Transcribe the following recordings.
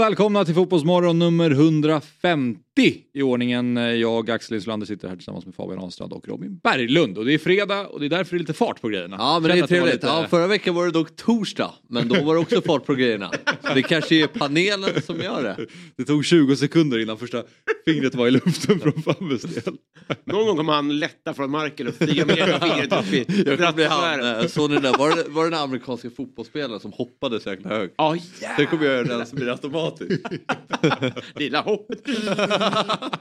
Och välkomna till Fotbollsmorgon nummer 150 i ordningen. Jag, Axel Insulander, sitter här tillsammans med Fabian Ahlstrand och Robin Berglund. Och det är fredag och det är därför det är lite fart på grejerna. Ja men det är trevligt. lite- Ja, förra veckan var det dock torsdag. Men då var det också fart på grejerna. Så det kanske är panelen som gör det. Det tog 20 sekunder innan första fingret var i luften från Fabbes del. Någon gång kommer han lätta från marken och flyga med ena fingret upp i Jag kommer bli han, stratosfären. eh, såg ni det där? Var det, var det den amerikanska fotbollsspelaren som hoppade så jäkla högt? Ja, Det kommer jag göra den som blir automatiskt. lilla hopp.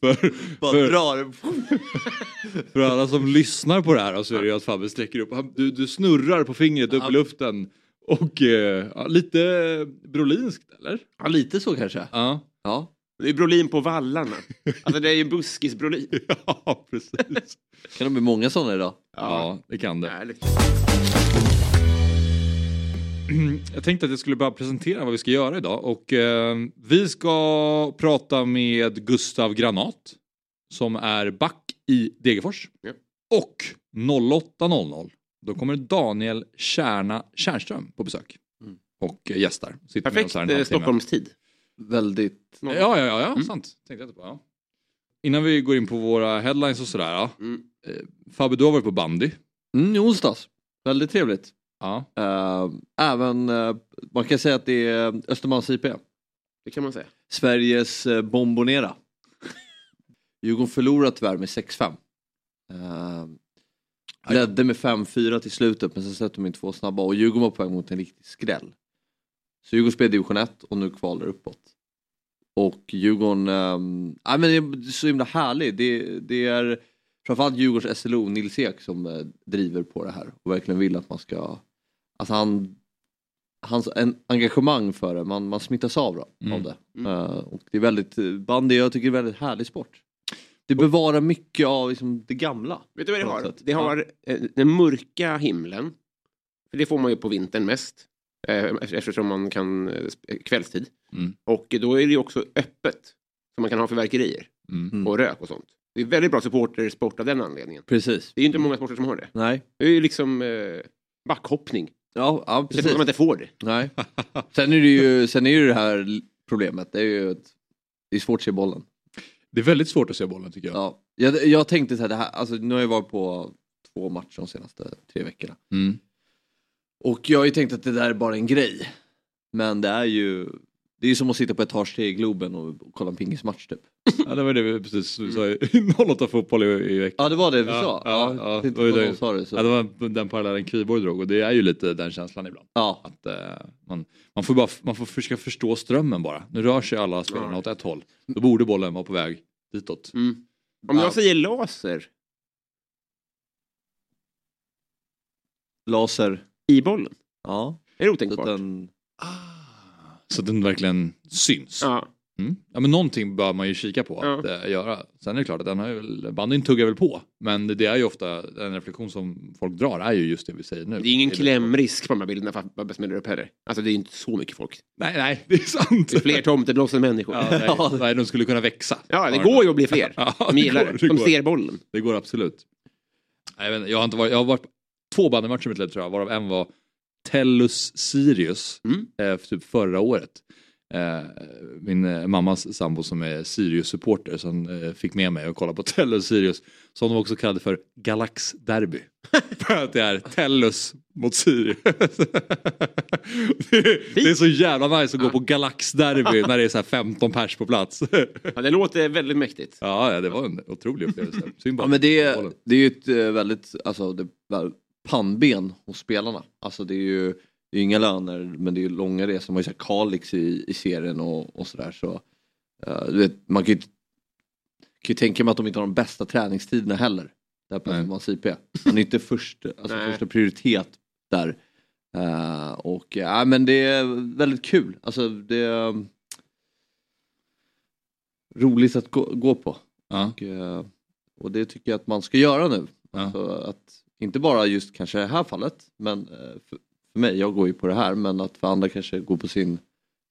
För, Bara för, drar. för alla som lyssnar på det här så är det ju att Fabbe sträcker upp. Han- Du, du snurrar på fingret upp i luften. Och eh, ja, lite Brolinskt eller? Ja lite så kanske. Ja. Ja. Det är Brolin på vallarna. Alltså det är ju buskis-Brolin. Ja, precis. Kan det bli många sådana idag? Ja, det kan det. Härligt. Jag tänkte att jag skulle bara presentera vad vi ska göra idag och eh, vi ska prata med Gustav Granat som är back i Degerfors. Ja. Och 08.00 då kommer Daniel Kärna Kärnström på besök Mm. och eh, gästar. Sitter med oss Perfekt eh. Stockholmstid. Väldigt. Ja, ja, ja, ja Mm. sant. Tänkte jag inte på. Ja. Innan vi går in på våra headlines och sådär. Ja. Mm. Fabbe, du har varit på bandy. Mm, i onsdags. Väldigt trevligt. Ja. Eh, även, eh, man kan säga att det är Östermalms IP. Det kan man säga. Sveriges eh, Bombonera. Djurgården förlorade tyvärr med 6-5. Uh, ledde med 5-4 till slutet men sen släppte de in två snabba och Djurgården var på väg mot en riktig skräll. Så Djurgården spelar division 1 och nu kvalar uppåt. Och Djurgården, ja, men det är så himla härligt. Det, det är framförallt Djurgårdens SLO, Nils Ek, som driver på det här och verkligen vill att man ska, alltså han hans en, engagemang för det, man, man smittas av, då, Mm. av det. Mm. Eh, och det är väldigt, bandy jag tycker är väldigt härlig sport. Det bevarar mycket av liksom, det gamla. Vet du vad det har? sätt. Det har eh, den mörka himlen. För det får man ju på vintern mest. eh, Eftersom man kan kvällstid. Mm. Och då är det ju också öppet. Som man kan ha fyrverkerier Mm. Mm. och rök och sånt. Det är väldigt bra supportersport av den anledningen. Precis. Det är ju inte många sporter som har det. Nej. Det är ju liksom eh, backhoppning. Ja, ja precis. man inte får det. Nej. Sen är det ju, sen är ju det här problemet, det är ju att det är svårt att se bollen. Det är väldigt svårt att se bollen tycker jag. Ja. Jag, jag tänkte så här, det här, alltså, nu har jag varit på två matcher de senaste tre veckorna. Mm. Och jag har ju tänkt att det där är bara en grej. Men det är ju, det är ju som att sitta på etage tre i Globen och kolla en pingismatch typ. Ja, det var det vi precis sa i 08 fotboll i, i veckan. Ja det var det vi Ja, sa. ja, ja, det det var det. Sa det, så. Ja, det var den parallellen Kviborg drog och det är ju lite den känslan ibland. ja. Att, eh, man, man får bara man får försöka förstå strömmen bara. Nu rör sig alla spelarna Ja. åt ett håll. Då borde bollen vara på väg ditåt. Mm. Om Ja. jag säger laser Laser. i bollen. Ja. Är det otänkbart? den, Så att den verkligen syns. Ja. Mm. Ja men någonting bör man ju kika på Ja. att eh, göra. Sen är det klart att den har ju väl, bandyn tuggar väl på. Men det är ju ofta en reflektion som folk drar är ju just det vi säger nu. Det är ingen klämrisk på de här bilderna för Babbe smäller upp heller. Alltså det är inte så mycket folk. Nej nej det är sant. Det är fler tomtebloss än människor. Ja, Ja, nej, de skulle kunna växa. det går ju att bli fler. Ja, De gillar går, det. De går. ser bollen. Det går absolut. Jag, vet, jag, har inte varit, jag har varit två bandymatcher i mitt liv tror jag, varav en var Tellus Sirius, Mm. eh, typ förra året. Eh, min eh, mammas sambo som är Sirius-supporter som eh, fick med mig att kolla på Tellus Sirius, som de också kallade för Galax Derby. för att det är Tellus mot Sirius. det, är, det är så jävla nice att gå på Galax Derby när det är så här 15 pers på plats. Ja, det låter väldigt mäktigt. ja, det var en otrolig upplevelse. Ja men det det är ju ett eh, väldigt, alltså det, pannben hos spelarna. Alltså det är ju det är inga löner men det är ju långa resor. Man har ju här Kalix i, i serien och, och sådär så. vet, man kan ju, kan ju tänka mig att de inte har de bästa träningstiderna heller. Där på. Östermalms IP. Man är inte först, alltså Nej. första prioritet där. Eh, och ja, men det är väldigt kul. Alltså det är roligt att gå, gå på. Ja. Och, eh, och det tycker jag att man ska göra nu. Ja. Alltså att, inte bara just kanske det här fallet, men eh, för, för mig, jag går ju på det här, men att för andra kanske går på sin,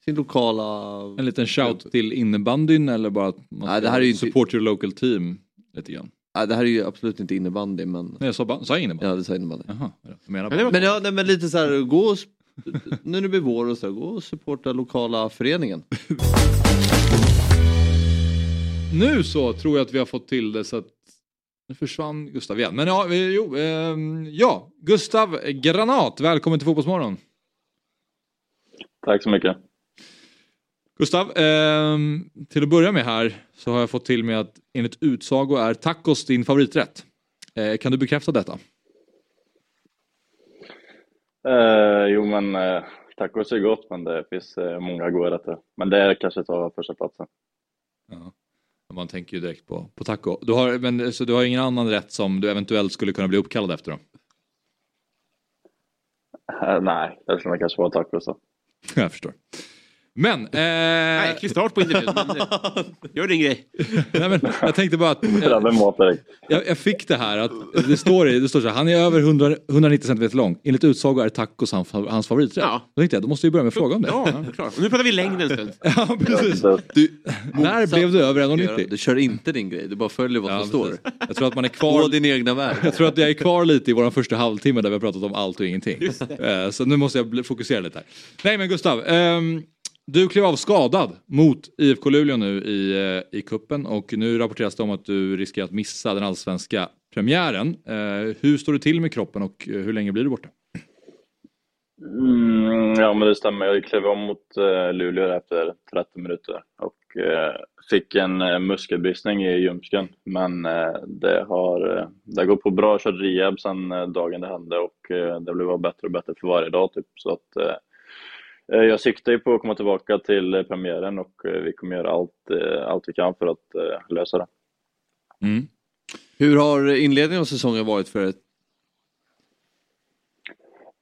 sin lokala... En liten shout till innebandyn eller bara att man Nej, ska det här är ju inte- support your local team lite grann? Nej, det här är ju absolut inte innebandy, men... Nej, jag sa, ba- sa jag innebandy? Ja, det sa innebandy. Jaha, menar bara. Men, ja, nej, men lite så här, gå och, nu när det blir vår och så här, gå och supporta lokala föreningen. Nu så tror jag att vi har fått till det så att nu försvann Gustav igen. Men ja, jo, ehm, ja, Gustav Granat, välkommen till Fotbollsmorgon. Tack så mycket. Gustav, ehm, till att börja med här så har jag fått till mig att enligt utsago är tacos din favoriträtt. Eh, kan du bekräfta detta? Eh, jo, men eh, tacos är gott, men det finns eh, många goda rätter. Men det kanske tar första platsen. Ja. Man tänker ju direkt på, på taco. Du har, men, så du har ingen annan rätt som du eventuellt skulle kunna bli uppkallad efter då? Eh, nej, det skulle kanske vara tacos. då. Jag förstår. Men, Nej, eh, äcklig start på intervjun. men, eh, Gör din grej. nej, men jag tänkte bara att direkt. jag, jag fick det här att det står, det står så här, han är över 100, 190 cm lång. Enligt utsago är tacos hans, hans favoriträtt. Ja. Då tänkte jag, då måste vi börja med fråga om det. Ja, klart. Och nu pratar vi längd en stund. Ja, precis. Du, När blev du över du 1,90? kör inte din grej, du bara följer vad Ja, som står. Jag tror att man är Gå kvar din egna väg. Jag tror att jag är kvar lite i vår första halvtimme där vi har pratat om allt och ingenting. Eh, Så nu måste jag fokusera lite här. Nej men Gustav, ehm, du klev av skadad mot IFK Luleå nu i, eh, i kuppen och nu rapporteras det om att du riskerar att missa den allsvenska premiären. Eh, Hur står det till med kroppen och eh, hur länge blir du borta? mm, ja, men det stämmer. Jag klev om mot eh, Luleå efter 30 minuter och eh, fick en eh, muskelbristning i ljumsken. Men eh, det har, eh, det har gått på bra. Jag har kört rehab sedan eh, dagen det hände och eh, det blev bara bättre och bättre för varje dag. Typ. Så att, eh, jag siktar ju på att komma tillbaka till eh, premiären och eh, vi kommer göra allt, eh, allt vi kan för att eh, lösa det. Mm. Hur har inledningen av säsongen varit för er?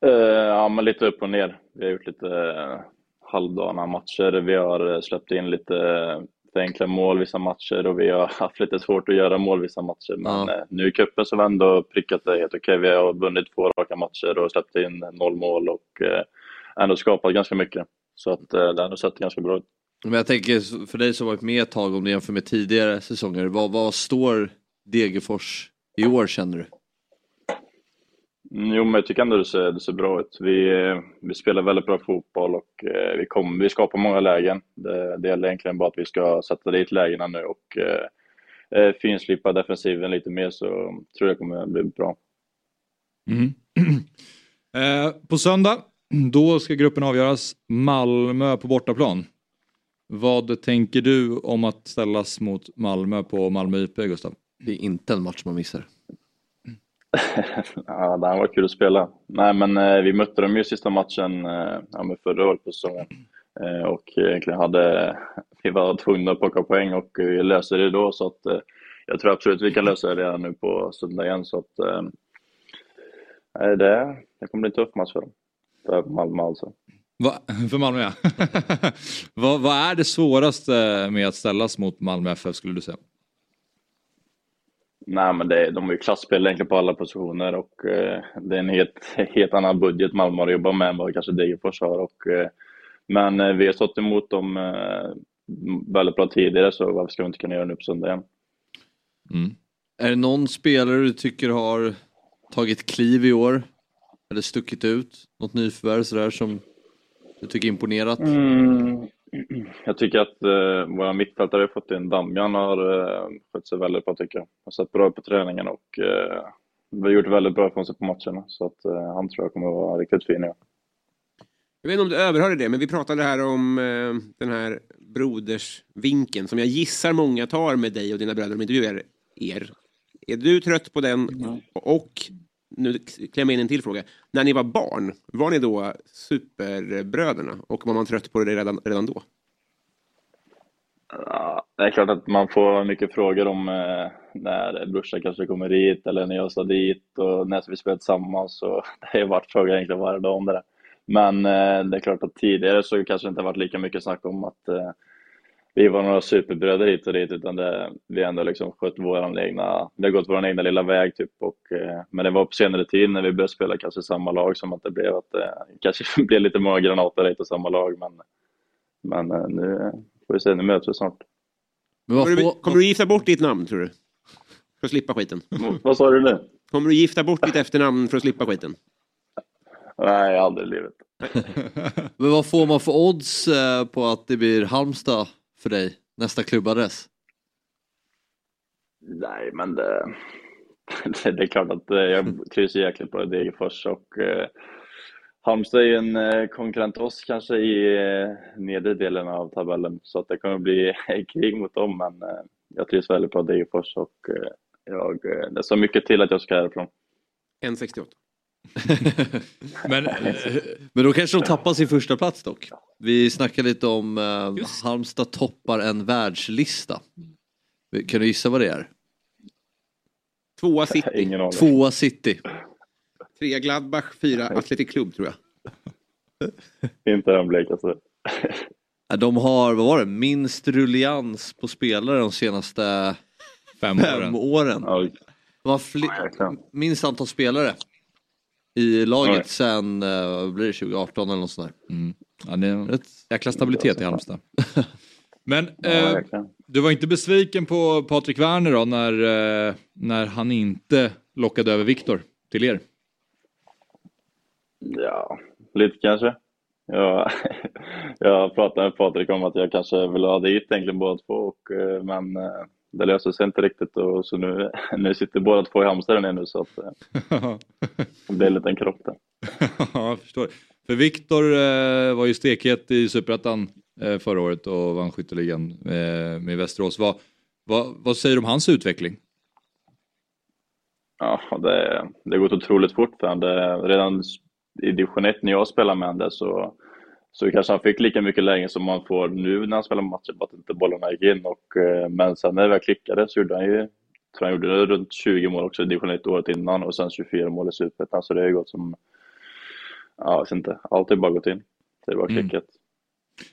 Eh, ja, men lite upp och ner. Vi har gjort lite halvdana matcher. Vi har eh, släppt in lite eh, för enkla mål vissa matcher och vi har haft lite svårt att göra mål vissa matcher. Men Ja. eh, nu i cupen så har vi ändå prickat det helt okej. Vi har vunnit två raka matcher och släppt in noll mål och eh, ändå skapat ganska mycket. Så att eh, det har ändå sett ganska bra ut. Men jag tänker för dig som varit med ett tag om du jämför med tidigare säsonger, vad, vad står Degerfors i år känner du? Mm, Jo, men jag tycker ändå det ser, det ser bra ut. Vi, vi spelar väldigt bra fotboll och eh, vi, kom, vi skapar många lägen. Det, det gäller egentligen bara att vi ska sätta dit lägena nu och eh, eh, finslipa defensiven lite mer så tror jag det kommer bli bra. Mm. Eh, På söndag, då ska gruppen avgöras. Malmö på bortaplan. Vad tänker du om att ställas mot Malmö på Malmö IP, Gustav? Det är inte en match man missar. ja, det här var kul att spela. Nej, men eh, vi mötte dem ju sista matchen eh, ja, förra året på säsongen. Eh, och egentligen hade vi var tvungna att plocka poäng och vi löste det då så att eh, jag tror absolut vi kan lösa det redan nu på söndag igen så att eh, det, det kommer bli en tuff match för dem. För Malmö alltså. Va? För Malmö ja. vad, vad är det svåraste med att ställas mot Malmö FF skulle du säga? Nej, men det, de har ju klasspel egentligen på alla positioner och eh, det är en helt, helt annan budget Malmö har att jobba med än vad kanske Degerfors har. Och, eh, men eh, vi har stått emot dem eh, väldigt bra tidigare så varför ska vi inte kunna göra det nu på söndag igen? Mm. Är det någon spelare du tycker har tagit kliv i år? Eller stuckit ut? Något nyförvärv sådär som du tycker imponerat? Mm. Jag tycker att eh, våra mittfältare har fått in Damjan har eh, skött sig väldigt bra tycker jag. Har sett bra ut på träningen och eh, vi har gjort väldigt bra ifrån sig på matcherna så att eh, han tror jag kommer vara riktigt fin år. Jag vet inte om du överhörde det, men vi pratade här om eh, den här brodersvinkeln som jag gissar många tar med dig och dina bröder om intervjuar er. Är du trött på den? Och nu klämmer jag in en till fråga. När ni var barn, var ni då superbröderna? Och var man trött på det redan, redan då? Ja, det är klart att man får mycket frågor om eh, när brorsan kanske kommer hit eller när jag ska dit och när ska vi spela tillsammans. Och det har ju varit frågor egentligen varje dag om det där. Men eh, det är klart att tidigare så kanske det inte varit lika mycket snack om att eh, vi var några superbröder hit och dit utan det, vi ändå liksom skött våran egna, vi har gått vår egna lilla väg typ och, eh, men det var på senare tid när vi började spela kanske samma lag som att det blev att det kanske blev lite många granater hit och samma lag men, men eh, nu får vi se, nu möts vi snart. Kommer du, kommer du gifta bort ditt namn tror du? För att slippa skiten. Vad sa du nu? Kommer du gifta bort ditt efternamn för att slippa skiten? Nej, aldrig i livet. men vad får man för odds eh, på att det blir Halmstad för dig? Nästa klubbadress? Nej, men det, det, det är klart att eh, jag trivs jäkligt på Degerfors och eh, Halmstad är ju en eh, konkurrent till oss kanske i eh, nedre delen av tabellen så att det kommer bli krig mot dem men eh, jag trivs väldigt på Degerfors och eh, jag, eh, det är så mycket till att jag ska härifrån. 1,68. Men eh, Men då kanske de tappar sin första plats dock. Vi snackade lite om eh, Just. Halmstad toppar en världslista. Kan du gissa vad det är? Tvåa City. Tvåa City. Trea Gladbach, fyra Athletic Club tror jag. Inte den blekaste. Ja, De har, vad var det, minst rullians på spelare de senaste fem fem åren. åren. De har minst antal spelare i laget Oj. sen, eh, vad blir det, 2018 eller något sånt där. Mm. Ja, det är en jäkla stabilitet i Halmstad. Men Ja, eh, du var inte besviken på Patrik Werner då när, eh, när han inte lockade över Viktor till er? Ja, lite kanske. Jag, jag pratade med Patrik om att jag kanske ville ha dit egentligen båda två, och, eh, men eh, det löste sig inte riktigt och så nu, nu sitter båda två i Halmstad där nu så att det blir en liten krock där. Ja, jag förstår. För Viktor eh, var ju stekhet i Superettan eh, förra året och vann skytteligan eh, med Västerås. Vad, vad, vad säger du om hans utveckling? Ja, det, det gått otroligt fort för honom. Redan i division 1 när jag spelade med honom så, så kanske han fick lika mycket läge som man får nu när han spelar matcher, bara att inte bollarna gick in. Och, eh, men sen när det väl klickade så gjorde han ju, tror han gjorde runt 20 mål också i division 1 året innan och sen 24 mål i Superettan. Så det har ju gått som, ja, jag vet inte, allt har bara gått in. Det är bara Mm. klickat.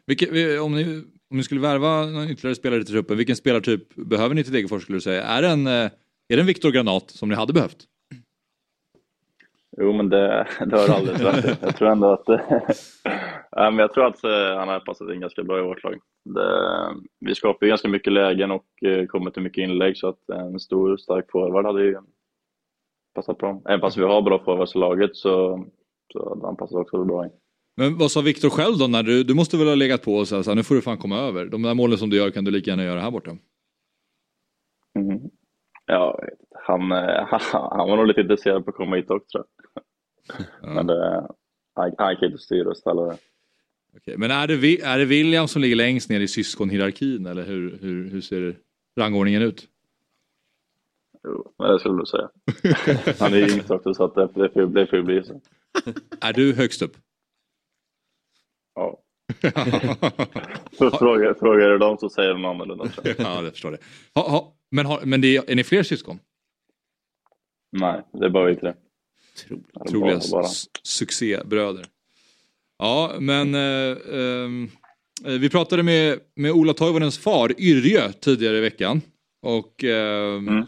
Vilket, vi- om, ni, om ni skulle värva någon ytterligare spelare till truppen, vilken spelartyp behöver ni till Degerfors skulle du säga? Är det en, eh, är det en Viktor Granat som ni hade behövt? Jo, men det, det har aldrig rätt. Jag tror ändå att, ja, men jag tror att eh, han har passat in ganska bra i vårt lag. Det, vi skapar ju ganska mycket lägen och eh, kommer till mycket inlägg så att en stor stark forward hade ju passat bra. Även fast vi har bra forwards i laget så, så hade han passat också bra in. Men vad sa Viktor själv då? När du, du måste väl ha legat på och sagt nu får du fan komma över. De där målen som du gör kan du lika gärna göra här borta. Mm. Ja, han, eh, han var nog lite intresserad på att komma hit också tror jag. Men det, han, kan inte styra och ställa det. Okej, Men är det, är det William som ligger längst ner i syskonhierarkin eller hur, hur, hur ser rangordningen ut? Jo, det skulle du säga. Han är yngst också så att det, det, får, det får bli så. Är du högst upp? Ja. Frågar, frågar du dem så säger de annorlunda. ja, jag förstår det. Ha, ha, men har, men det är, är ni fler syskon? Nej, det är bara vi tre. Eller Troliga bara- bara. s- succébröder. Ja, men eh, ehm, eh, vi pratade med, med Ola Toivonens far Yrjö tidigare i veckan. Och ehm, Mm.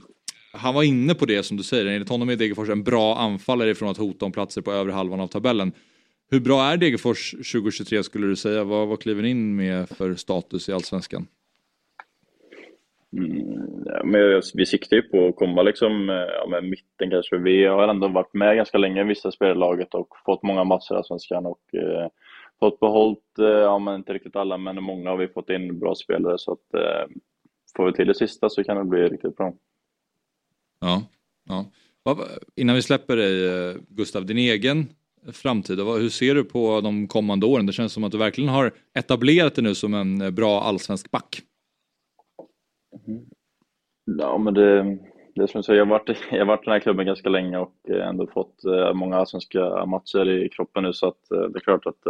han var inne på det som du säger, enligt honom är Degerfors en bra anfallare från att hota om platser på övre halvan av tabellen. Hur bra är Degerfors 2023 skulle du säga? Vad, vad kliver ni in med för status i Allsvenskan? Mm, men vi siktar ju på att komma liksom, eh, ja, med mitten kanske. Vi har ändå varit med ganska länge i vissa spel i laget och fått många matcher i Allsvenskan och eh, fått behållt, eh, ja men inte riktigt alla, men många har vi fått in bra spelare så att eh, får vi till det sista så kan det bli riktigt bra. Ja, ja. Innan vi släpper dig eh, Gustav, din egen framtid, hur ser du på de kommande åren? Det känns som att du verkligen har etablerat dig nu som en eh, bra allsvensk back. Ja, men det, det är som jag säger, jag har varit, jag har varit i den här klubben ganska länge och eh, ändå fått eh, många allsvenska matcher i kroppen nu så att eh, det är klart att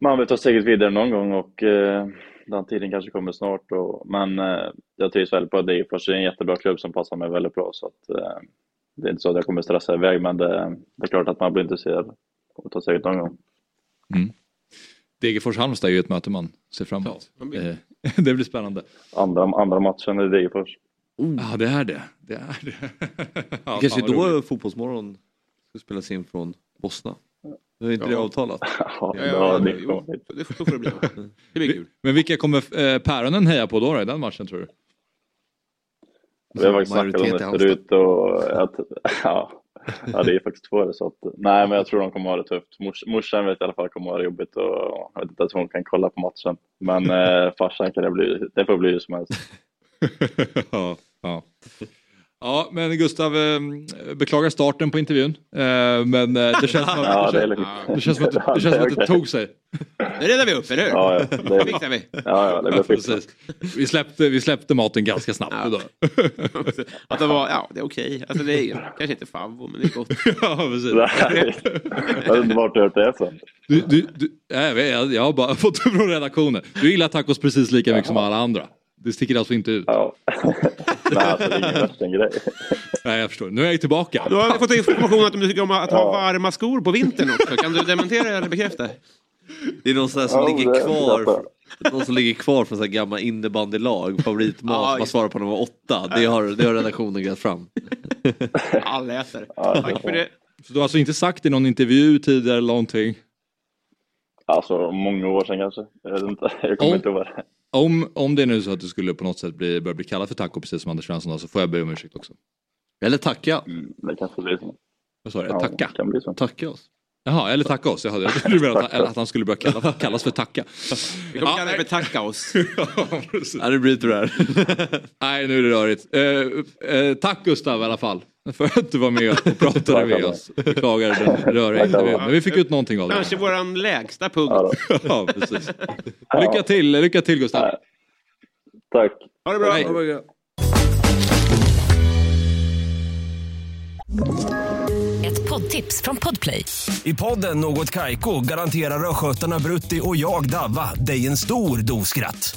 man vill ta steget vidare någon gång och den tiden kanske kommer snart. Och, men jag trivs väldigt på Degerfors. Det är en jättebra klubb som passar mig väldigt bra. Så att, det är inte så att jag kommer stressa iväg, men det, det är klart att man blir intresserad. Och tar säkert någon gång. Degerfors-Halmstad är ju ett möte man ser fram emot. Ja, det blir spännande. Andra, andra matchen i Degerfors. Ja, det är det. Det är det. ja, Kanske då roligt. Fotbollsmorgon ska spelas in från Bosna. Det är inte det Ja. avtalat. Ja, Ja, det ja, det, det jo, det får det bli. Det blir kul. Men vilka kommer eh, Päronen heja på då, då i den matchen tror du? Vi har faktiskt snackat om det förut och att, ja, ja, det är faktiskt två det så att, nej men jag tror de kommer ha det tufft. Mors, morsan vet i alla fall kommer ha det jobbigt och jag vet inte ens om hon kan kolla på matchen. Men eh, farsan kan det bli, det får bli hur som helst. ja, ja ja, men Gustav, eh, beklagar starten på intervjun. Eh, men eh, det känns som att, det känns som att, det, känns som att det tog sig. Det räddar vi upp, eller hur? Ja, ja, Det det, fixar vi. ja, ja, det blir fixat. Precis. Vi, släppte, vi släppte maten ganska snabbt Ja. idag. Att det var, ja, det är okej. Alltså det är kanske inte favvo, men det är gott. ja, precis. Nej, jag vet inte har hört det sen. Du, du, du, jag, vet, jag har bara fått det från redaktionen. Du gillar tacos precis lika mycket som alla andra. Det sticker alltså inte ut. Ja. Nej, alltså det är ingen värsting-grej. Nej, jag förstår. Nu är jag tillbaka. Då har fått information att du tycker om att ha varma skor på vintern också. Kan du dementera eller bekräfta? Det är någon sån här som Ja, ligger kvar. Någon som ligger kvar från så här gamla innebandylag, favoritmat, Ja, man svarar på när man var åtta. Det har, det har redaktionen grävt fram. Alla äter. Ja, Tack för det. Så du har alltså inte sagt i någon intervju tidigare eller någonting? Alltså många år sedan kanske. Jag vet inte, jag kommer Om- inte ihåg. Om, om det är nu så att du skulle på något sätt bli, börja bli kallad för taco precis som Anders Svensson då, så får jag be om ursäkt också. Eller tacka. Mm, det kanske blir så. Vad sa du? Ja, Tacka? Tacka oss. Jaha, eller tacka oss. Jag hade- jag trodde du menade att, att han skulle börja kalla, kallas för tacka. Vi kommer Ja, kalla det för tacka oss. ja, precis. Ja, det blir tyvärr. Nej, nu är det rörigt. Eh, eh, tack Gustav i alla fall. För att du var med och pratade med oss. Beklagar den röriga intervjun. Men vi fick ut någonting av det. Kanske våran lägsta punkt. Ja, precis. Lycka till, lycka till Gustav. Tack. Ha det bra. Hej. Ett poddtips från Podplay. I podden Något Kaiko garanterar östgötarna Brutti och jag, Davva, dig en stor dos skratt.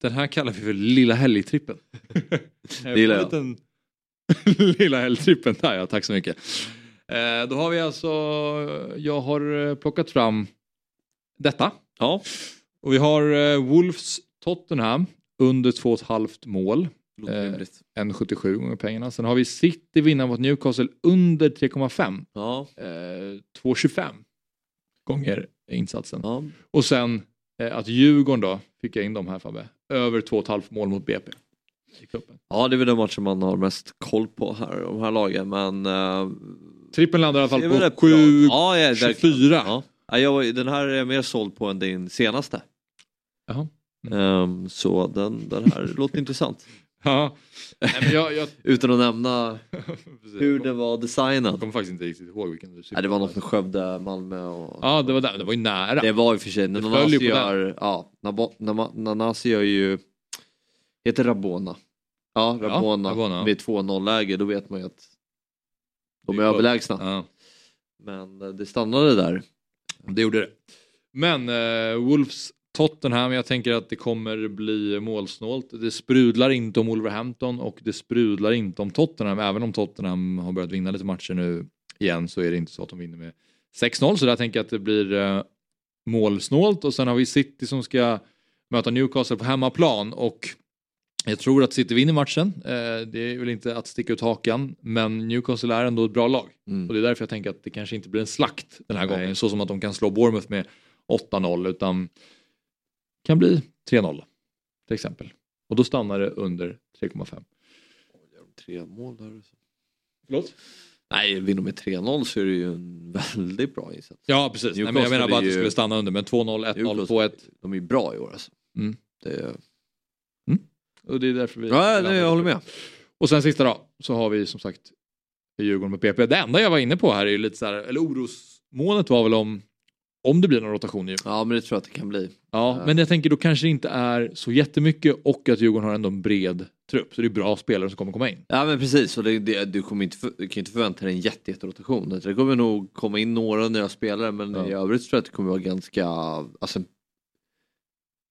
den här kallar vi för Lilla Helgtrippen. Det gillar jag. Liten... Lilla Helgtrippen, där ja, tack så mycket. Eh, då har vi alltså, jag har eh, plockat fram detta. Ja. Och vi har eh, Wolves Tottenham under 2,5 mål. Eh, rimligt. 1,77 gånger pengarna. Sen har vi City vinna mot Newcastle under 3,5. Ja. Eh, 2,25 gånger insatsen. Ja. Och sen att Djurgården då, fick jag in dem här Fabbe, över 2,5 mål mot BP. I ja, det är väl den matchen man har mest koll på här, de här lagen. Men... Uh, Trippen landar i alla fall på rätt bra. 7, ja, ja, verkligen. 24. Ja. Ja, jag, den här är jag mer såld på än din senaste. Jaha. Ehm, så den, den här låter intressant. Ja. Nej, men jag, jag, Utan att nämna hur den var jag designad. kommer faktiskt inte riktigt ihåg vilken du Nej, det var något med Skövde, Malmö och... Ja, det var där. Det var ju nära. Det var i och för sig, Nanasi gör, ja, Nanasi gör ju, heter Rabona. Ja, Rabona, Rabona. med 2-0 läge, då vet man ju att de är är överlägsna. Ja, Men eh, det stannade där. det gjorde det. Men eh, Wolves Tottenham, jag tänker att det kommer bli målsnålt. Det sprudlar inte om Wolverhampton och det sprudlar inte om Tottenham. Även om Tottenham har börjat vinna lite matcher nu igen så är det inte så att de vinner med 6-0. Så där tänker jag att det blir eh, målsnålt och sen har vi City som ska möta Newcastle på hemmaplan och jag tror att City vinner matchen. Eh, det är väl inte att sticka ut hakan men Newcastle är ändå ett bra lag. Mm. Och det är därför jag tänker att det kanske inte blir en slakt den här Nej. gången. Så som att de kan slå Bournemouth med 8-0 utan kan bli 3-0 till exempel. Och då stannar det under 3,5. Tre mål där. Förlåt? Nej, vinner med 3-0 så är det ju en väldigt bra insats. Ja precis, Nej, men jag menar bara att det skulle stanna under men 2-0, 1-0, Newcastle, 2-1. De är ju bra i år alltså. Mm. Det är... Och det är därför vi... Ja, nej, jag håller med. Och sen sista då, så har vi som sagt Djurgården med PP. Det enda jag var inne på här är ju lite så här, eller orosmålet var väl om, om det blir någon rotation i Ja, men det tror jag att det kan bli. Ja, men jag tänker då kanske det inte är så jättemycket och att Djurgården har ändå en bred trupp. Så det är bra spelare som kommer komma in. Ja men precis, och det, det, du, kommer inte, för- du kan inte förvänta dig en jätte, jätterotation. Det kommer nog komma in några nya spelare men Ja. i övrigt tror jag att det kommer vara ganska, alltså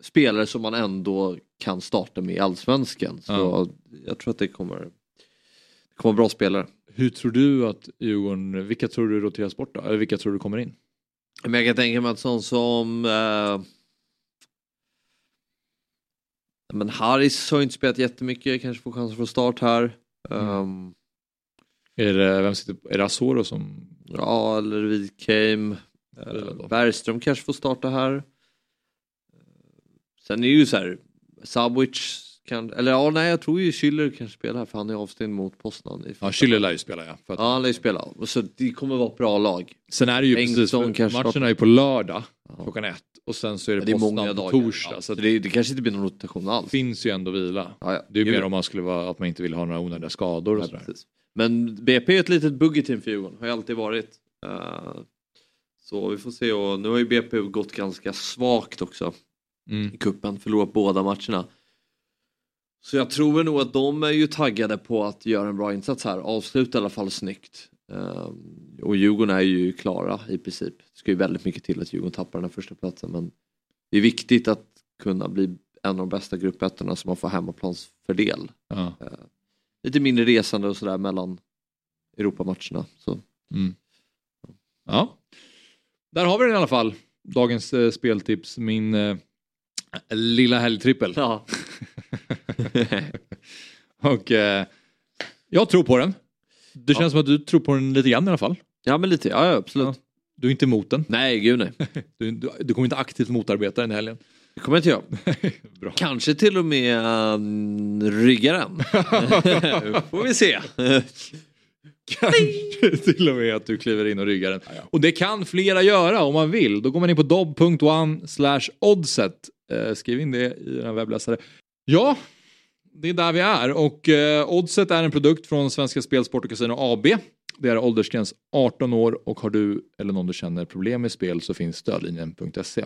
spelare som man ändå kan starta med i Allsvenskan. Så Ja. jag tror att det kommer, det kommer bra spelare. Hur tror du att Djurgården, vilka tror du roteras bort då? Eller vilka tror du kommer in? Men jag kan tänka mig att sån som eh, men Harris har inte spelat jättemycket, kanske får chansen från start här. Ehm, Är det, vem sitter, är det Asoro som... Ja, eller Wikheim. Bergström kanske får starta här. Sen är det ju så här, Sabovic kan, eller ja nej jag tror ju Schüller kanske spelar här för han är avstängd mot Poznan. Ja, Schüller lär ju spela ja. Att, Ja, han lär ju spela. Så det kommer vara ett bra lag. Sen är det ju Engström precis, matchen är ju på lördag Ja. klockan ett och sen så är det, Ja, det Poznan på torsdag. Ja, så det det, det kanske inte blir någon rotation alls. finns ju ändå vila. Ja, ja. Det är ju mer om man skulle vara, att man inte vill ha några onödiga skador och sådär. Men BP är ett litet buggy-team för Djurgården, har ju alltid varit. Eh, så vi får se och nu har ju BP gått ganska svagt också. Mm. i kuppen, förlorat båda matcherna. Så jag tror nog att de är ju taggade på att göra en bra insats här, avsluta i alla fall snyggt. Ehm, och Djurgården är ju klara i princip. Det ska ju väldigt mycket till att Djurgården tappar den här första platsen men det är viktigt att kunna bli en av de bästa gruppettorna som man får hemmaplansfördel. Ja. Lite mindre resande och sådär mellan Europamatcherna. Så. Mm. Ja, där har vi den i alla fall. Dagens eh, speltips, min eh, lilla helgtrippel. Ja. Och eh, jag tror på den. Det känns som att du tror på den lite grann i alla fall. ja men lite, ja, ja absolut. Ja. Du är inte emot den. Nej gud nej. Du, du, du kommer inte aktivt motarbeta den i helgen. Det kommer jag inte. Bra. Kanske till och med um, rygga den. får vi se. Kanske till och med att du kliver in och ryggar den. Och det kan flera göra om man vill. Då går man in på dob.one slash oddset. Eh, skriv in det i den webbläsare. Ja, det är där vi är och eh, Oddset är en produkt från Svenska Spel, Sport och Casino AB. Det är åldersgräns 18 år och har du eller någon du känner problem med spel så finns stödlinjen.se.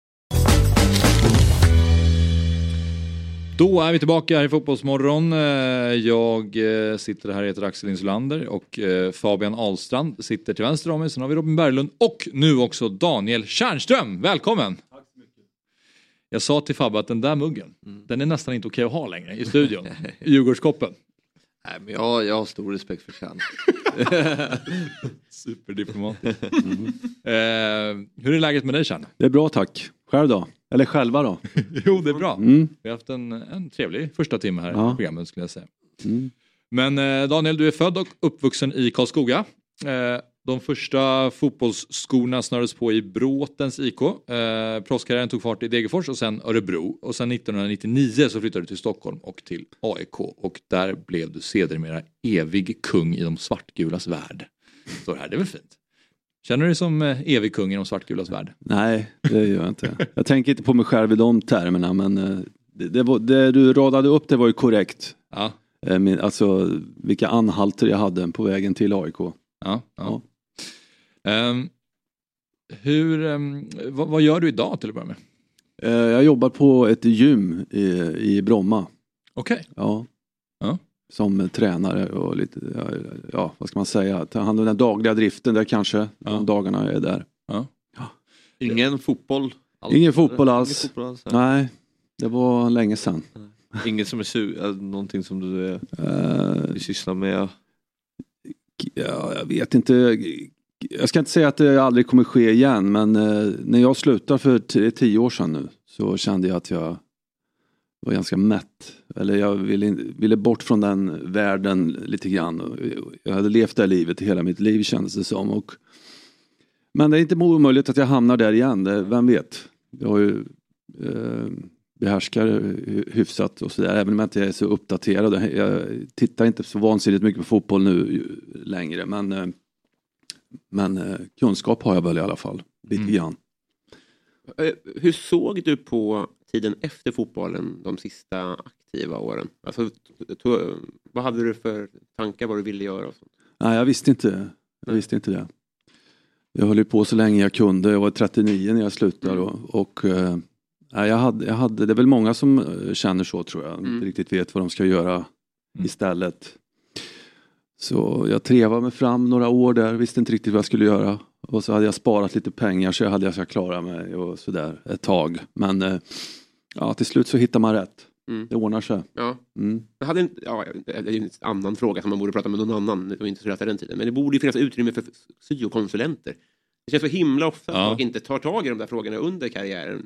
Då är vi tillbaka här i Fotbollsmorgon. Eh, Jag eh, sitter här, heter Axel Insulander och eh, Fabian Ahlstrand sitter till vänster om mig. Sen har vi Robin Berglund och nu också Daniel Tjärnström. Välkommen! Jag sa till Fabbe att den där muggen, den är nästan inte okej att ha längre i studion. Djurgårdskoppen. Nej, men jag, jag har stor respekt för Chan. Superdiplomatiskt. Eh, hur är läget med dig Tjärn? Det är bra tack. Själv då? Eller själva då? Jo, det är bra. Mm. Vi har haft en, en trevlig första timme här Ja. i programmet skulle jag säga. Mm. Men eh, Daniel, du är född och uppvuxen i Karlskoga. Eh, de första fotbollsskorna snördes på i Bråtens IK. Eh, proffskarriären tog fart i Degerfors och sen Örebro. Och sen 1999 så flyttade du till Stockholm och till AIK. Och där blev du sedermera evig kung i de svartgulas värld. Så det här, det är väl fint? Känner du dig som eh, evig kung i de svartgulas värld? Nej, det gör jag inte. Jag tänker inte på mig själv i de termerna men eh, det, det, var, det du radade upp det var ju korrekt. Ja. Eh, Min, alltså vilka anhalter jag hade på vägen till AIK. Ja, ja. Ja. Ehm, hur, ehm, vad, vad gör du idag till att börja med? Jag jobbar på ett gym i, i Bromma. Okej. Ja. Ja. Som tränare och lite, ja, ja vad ska man säga, ta hand om den dagliga driften där kanske. Ja. De dagarna jag är där. Ingen fotboll? alls? Ingen fotboll alls. Ingen fotboll alls. Nej, det var länge sedan. Inget som är su- äh, någonting som du, är, Eh, du sysslar med? Ja, jag vet inte. jag ska inte säga att det aldrig kommer ske igen men eh, när jag slutade för tio år sedan nu så kände jag att jag var ganska mätt. Eller jag ville, ville bort från den världen lite grann. Jag hade levt det här livet hela mitt liv kändes det som. Och, men det är inte omöjligt att jag hamnar där igen, det, vem vet. Jag har ju eh, behärskar hy- hyfsat och sådär, även om jag inte är så uppdaterad. Jag tittar inte så vansinnigt mycket på fotboll nu längre men, eh, men eh, kunskap har jag väl i alla fall, lite Mm. grann. Eh, Hur såg du på tiden efter fotbollen de sista aktiva åren? Alltså, vad hade du för tankar vad du ville göra? Och sånt? Nej, jag visste inte, jag visste inte det. Jag höll på så länge jag kunde, jag var 39 när jag slutade och, och eh, nej, jag, hade, jag hade, det är väl många som eh, känner så tror jag, Mm. inte riktigt vet vad de ska göra Mm. istället. Så jag trevade mig fram några år där, visste inte riktigt vad jag skulle göra. Och så hade jag sparat lite pengar så jag hade jag ska klara mig och sådär ett tag. Men eh, ja, till slut så hittar man rätt. Mm. Det ordnar sig. Ja. Mm. Jag hade inte, ja, det en annan fråga som man borde prata med någon annan inte så den tiden. Men det borde ju finnas utrymme för syokonsulenter. Det känns så himla ofta att Ja. folk inte tar tag i de där frågorna under karriären.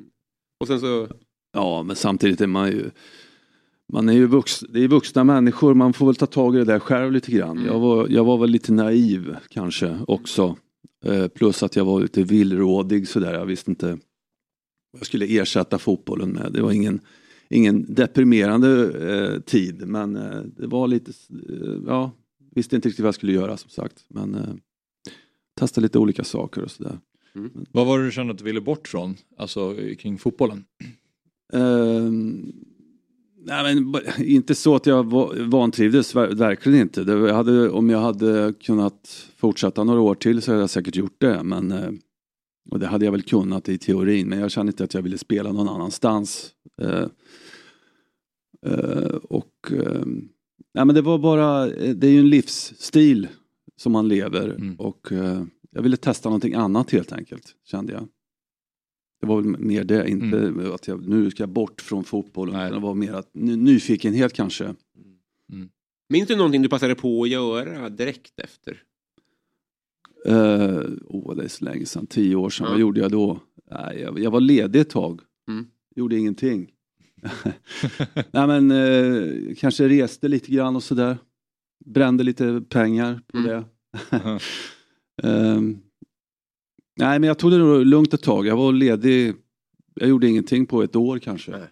Och sen så, Ja, men samtidigt är man ju man är ju vux, det är vuxna människor, man får väl ta tag i det där själv lite grann. Mm. Jag, var, jag var väl lite naiv kanske också. Eh, plus att jag var lite villrådig sådär, jag visste inte vad jag skulle ersätta fotbollen med. Det var ingen, ingen deprimerande eh, tid men eh, det var lite, eh, ja, visste inte riktigt vad jag skulle göra som sagt. Men eh, testa lite olika saker och sådär. Vad var det du kände att du ville bort från, alltså kring fotbollen? Ehm, nej men, inte så att jag va- vantrivdes, ver- verkligen inte. Det, jag hade, om jag hade kunnat fortsätta några år till så hade jag säkert gjort det. Men, eh, och det hade jag väl kunnat i teorin, men jag kände inte att jag ville spela någon annanstans. Eh, eh, och ehm, nej men det var bara, eh, det är ju en livsstil som man lever Mm. och eh, jag ville testa någonting annat helt enkelt, kände jag. Det var väl mer det, inte att jag, nu ska jag bort från fotbollen. Nej. Det var mer att, ny- nyfikenhet kanske. minns du någonting du passade på att göra direkt efter? Åh, oh, det är så länge sedan, tio år sedan. Ja. Vad gjorde jag då? Nej, jag, jag var ledig ett tag. Mm. Gjorde ingenting. Nej men eh, kanske reste lite grann och sådär. Brände lite pengar på Mm. det. Ehm, nej men jag tog det lugnt ett tag. Jag var ledig. Jag gjorde ingenting på ett år kanske. Nej.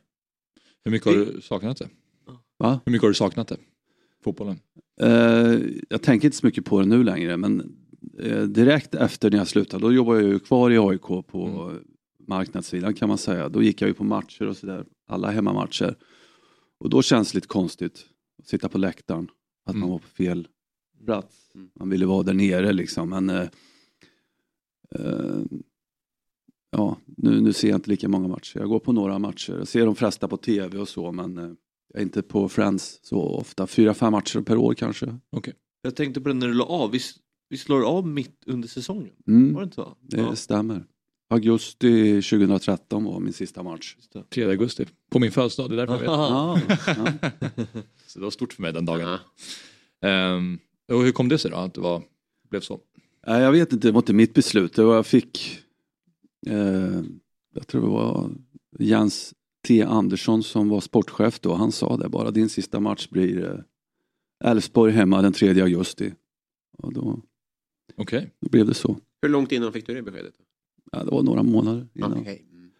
Hur mycket har du saknat det? Va? Hur mycket har du saknat det? Fotbollen? Eh, jag tänker inte så mycket på det nu längre men eh, direkt efter när jag slutade då jobbade jag ju kvar i AIK på marknadssidan kan man säga. Då gick jag ju på matcher och sådär, alla hemmamatcher. Och då känns det lite konstigt att sitta på läktaren, att man Mm. var på fel plats. Mm. Man ville vara där nere liksom men eh, eh, Ja, nu, nu ser jag inte lika många matcher. Jag går på några matcher. Jag ser de flesta på tv och så men eh, jag är inte på Friends så ofta. Fyra, fem matcher per år kanske. Jag tänkte på det när du la av, vi, vi slår av mitt under säsongen. Mm. Var det inte så? Det Ja, stämmer. Augusti 2013 var min sista match. just det. 3 augusti. På min födelsedag, det är därför jag vet. Ja, ja. Så det var stort för mig den dagen. Ja. Ehm, och hur kom det sig då att det var, blev så? Nej, jag vet inte, det var inte mitt beslut. Det var jag fick, eh, jag tror det var Jens T Andersson som var sportchef då. Han sa det bara, din sista match blir eh, Elfsborg hemma den 3 augusti. Och då, Okej. då blev det så. Hur långt innan fick du det beskedet? Ja, det var några månader innan. Okej. Mm.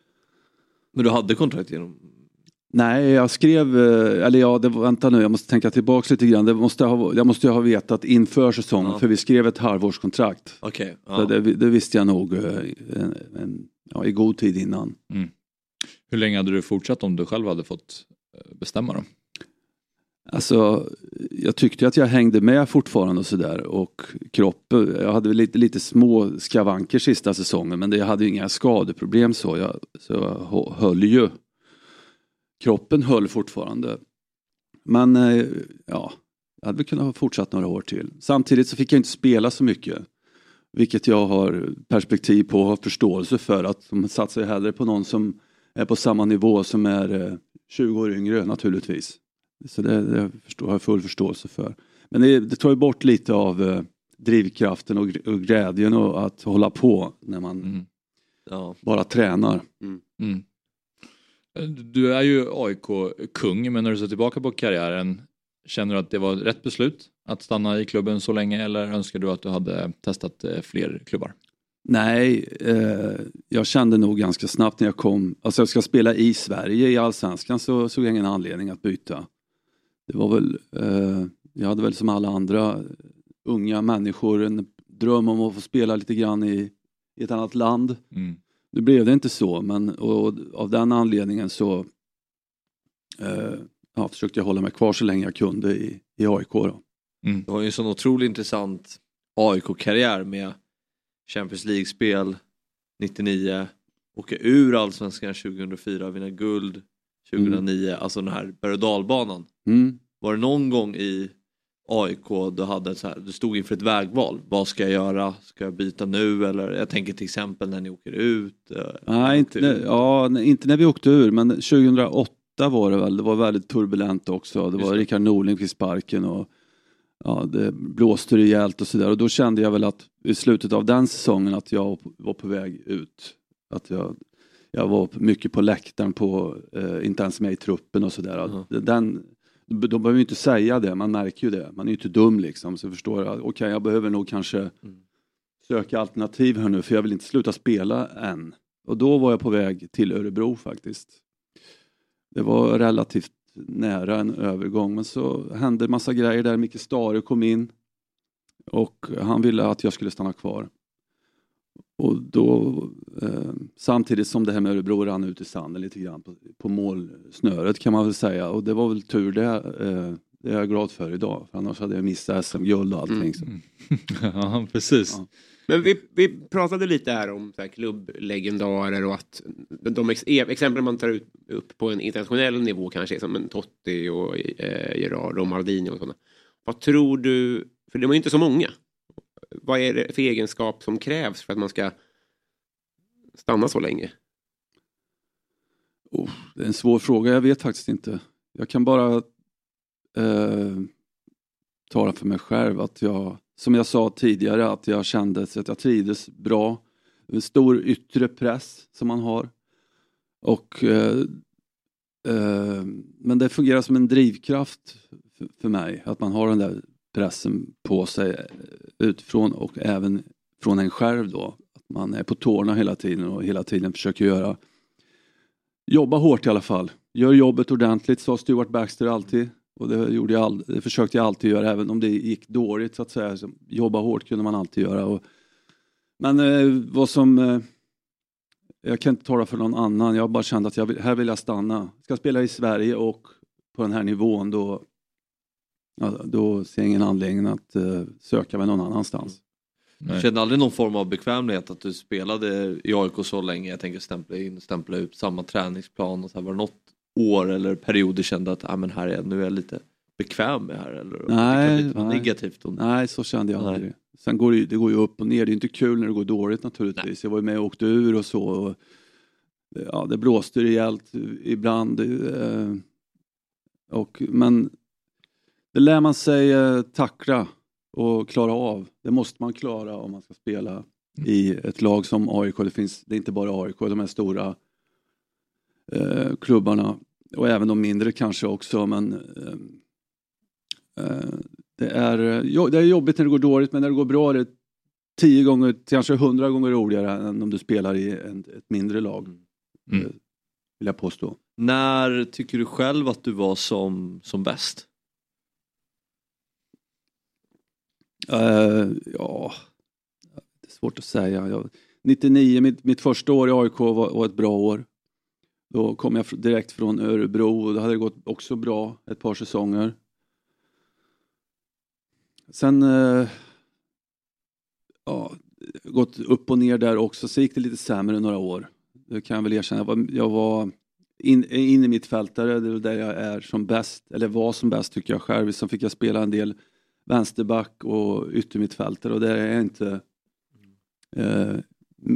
Men du hade kontrakt genom... Nej, jag skrev, eh, eller ja, det, var- vänta nu, jag måste tänka tillbaka lite grann. Det måste ha, jag måste ju ha vetat inför säsongen, Ja. för vi skrev ett halvårskontrakt. Så ja. det, det visste jag nog eh, en, en, ja, i god tid innan. Hur länge hade du fortsatt om du själv hade fått eh, bestämma då? Alltså, jag tyckte att jag hängde med fortfarande och sådär och kroppen, jag hade lite, lite små skavanker sista säsongen men det, jag hade ju inga skadeproblem så. Jag, så jag höll ju. Kroppen höll fortfarande. Men eh, ja, jag hade väl kunnat ha fortsatt några år till. Samtidigt så fick jag inte spela så mycket. Vilket jag har perspektiv på och har förståelse för att de satsar ju hellre på någon som är på samma nivå som är eh, 20 år yngre naturligtvis. Så det, det förstår, har jag full förståelse för. Men det, det tar ju bort lite av, eh, drivkraften och, och glädjen och att hålla på när man Mm. Ja. bara tränar. Mm. Du är ju AIK-kung, men när du ser tillbaka på karriären, känner du att det var rätt beslut att stanna i klubben så länge eller önskar du att du hade testat eh, fler klubbar? Nej, eh, jag kände nog ganska snabbt när jag kom, alltså jag ska spela i Sverige i Allsvenskan så såg jag ingen anledning att byta. Det var väl, eh, jag hade väl som alla andra unga människor en dröm om att få spela lite grann i, i ett annat land. Mm. Nu blev det inte så, men och, av den anledningen så eh, ja, försökte jag hålla mig kvar så länge jag kunde i, i AIK. Då. Du har ju en sån otroligt intressant AIK-karriär med Champions League-spel 99, åka ur Allsvenskan 2004, vinna guld 2009, alltså den här berg och dalbanan. Mm. Var det någon gång i AIK du hade så här, du stod inför ett vägval. Vad ska jag göra? Ska jag byta nu? Eller jag tänker till exempel när ni åker ut. eh, Nej, inte, ur. ja, inte när vi åkte ur, men 2008 var det väl. Det var väldigt turbulent också. Det Just var. Rickard Norling fick sparken och ja, det blåste rejält och sådär. Och då kände jag väl att i slutet av den säsongen att jag var på väg ut. Att jag, jag var mycket på läktaren, på, eh, inte ens med i truppen och sådär. Den, de behöver ju inte säga det, man märker ju det. Man är ju inte dum liksom. Så förstår jag, okej jag behöver nog kanske Mm. söka alternativ här nu för jag vill inte sluta spela än. Och då var jag på väg till Örebro faktiskt. Det var relativt nära en övergång men så hände massa grejer där. Micke Stare kom in och han ville att jag skulle stanna kvar. Och då, eh, samtidigt som det här med Örebro rann ut i sanden lite grann på, på målsnöret kan man väl säga. Och det var väl tur det. Eh, det är jag glad för idag. För annars hade jag missat SM-guld och allting. Så. ja, precis. Ja. Men vi, vi pratade lite här om så här, klubblegendarer och att de ex, e- exempel man tar ut, upp på en internationell nivå kanske som en Totti och eh, Gerard och Maldini och sådana. Vad tror du, för de är ju inte så många. Vad är det för egenskap som krävs för att man ska stanna så länge? Oh, det är en svår fråga, jag vet faktiskt inte. Jag kan bara eh, tala för mig själv att jag, som jag sa tidigare, att jag kände att jag trivdes bra. En stor yttre press som man har. Och, eh, eh, men det fungerar som en drivkraft för, för mig, att man har den där pressen på sig eh, utifrån och även från en själv då. Att man är på tårna hela tiden och hela tiden försöker göra Jobba hårt i alla fall. Gör jobbet ordentligt, sa Stuart Baxter alltid. Och det, gjorde jag all, det försökte jag alltid göra, även om det gick dåligt så att säga. Så jobba hårt kunde man alltid göra. Och, men eh, vad som... Eh, jag kan inte tala för någon annan, jag bara kände att jag vill, här vill jag stanna. Jag Ska spela i Sverige och på den här nivån då, då ser jag ingen anledning att eh, söka mig någon annanstans. Nej. Kände aldrig någon form av bekvämlighet att du spelade i AIK så länge? Jag tänker stämpla in, stämpla ut samma träningsplan och så här, var det något år eller period du kände att ah, men här är nu är jag lite bekväm med här? Eller Nej, var nej. negativt? Och... Nej, så kände jag Nej. aldrig. Sen går det, ju- det går ju upp och ner, det är inte kul när det går dåligt naturligtvis. Jag var ju med och åkte ur och så. Och, ja, det blåste rejält ibland. Eh, och, men det lär man sig eh, tackla och klara av. Det måste man klara om man ska spela i ett lag som AIK. Det, finns, det är inte bara AIK, de här stora eh, klubbarna och även de mindre kanske också. Men eh, eh, det, är, det är jobbigt när det går dåligt men när det går bra är det tio gånger, kanske hundra gånger roligare än om du spelar i en, ett mindre lag. Mm. Eh, Vill jag påstå. När tycker du själv att du var som, som bäst? Eh, ja, det är svårt att säga. Jag, 99, mitt, mitt första år i AIK var, var ett bra år. Då kom jag direkt från Örebro och då hade det gått också bra ett par säsonger. Sen eh, ja, gått upp och ner där också, så gick det lite sämre några år. Det kan jag väl erkänna. Jag var, jag var in, in i mitt fältare, det är där jag är som bäst, eller var som bäst tycker jag själv. Sen fick jag spela en del vänsterback och yttermittfältare och där är jag inte eh,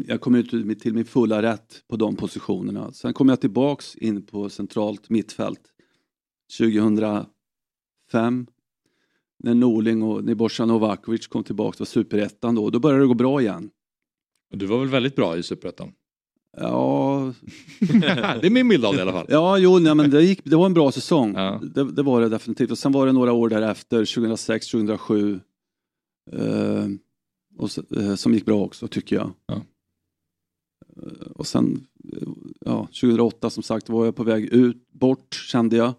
jag kommer inte till min fulla rätt på de positionerna. Sen kom jag tillbaks in på centralt mittfält 2005. när Norling och Nebojsa Novakovic kom tillbaka till superettan då. Då började det gå bra igen. Du var väl väldigt bra i Superettan? Ja, det är min bild av det i alla fall. ja jo, nej, men det, gick, det var en bra säsong. Ja. Det, det var det definitivt. Och sen var det några år därefter, 2006, 2007. Eh, och, eh, som gick bra också, tycker jag. Ja. Eh, och sen, ja, 2008 som sagt var jag på väg ut, bort kände jag.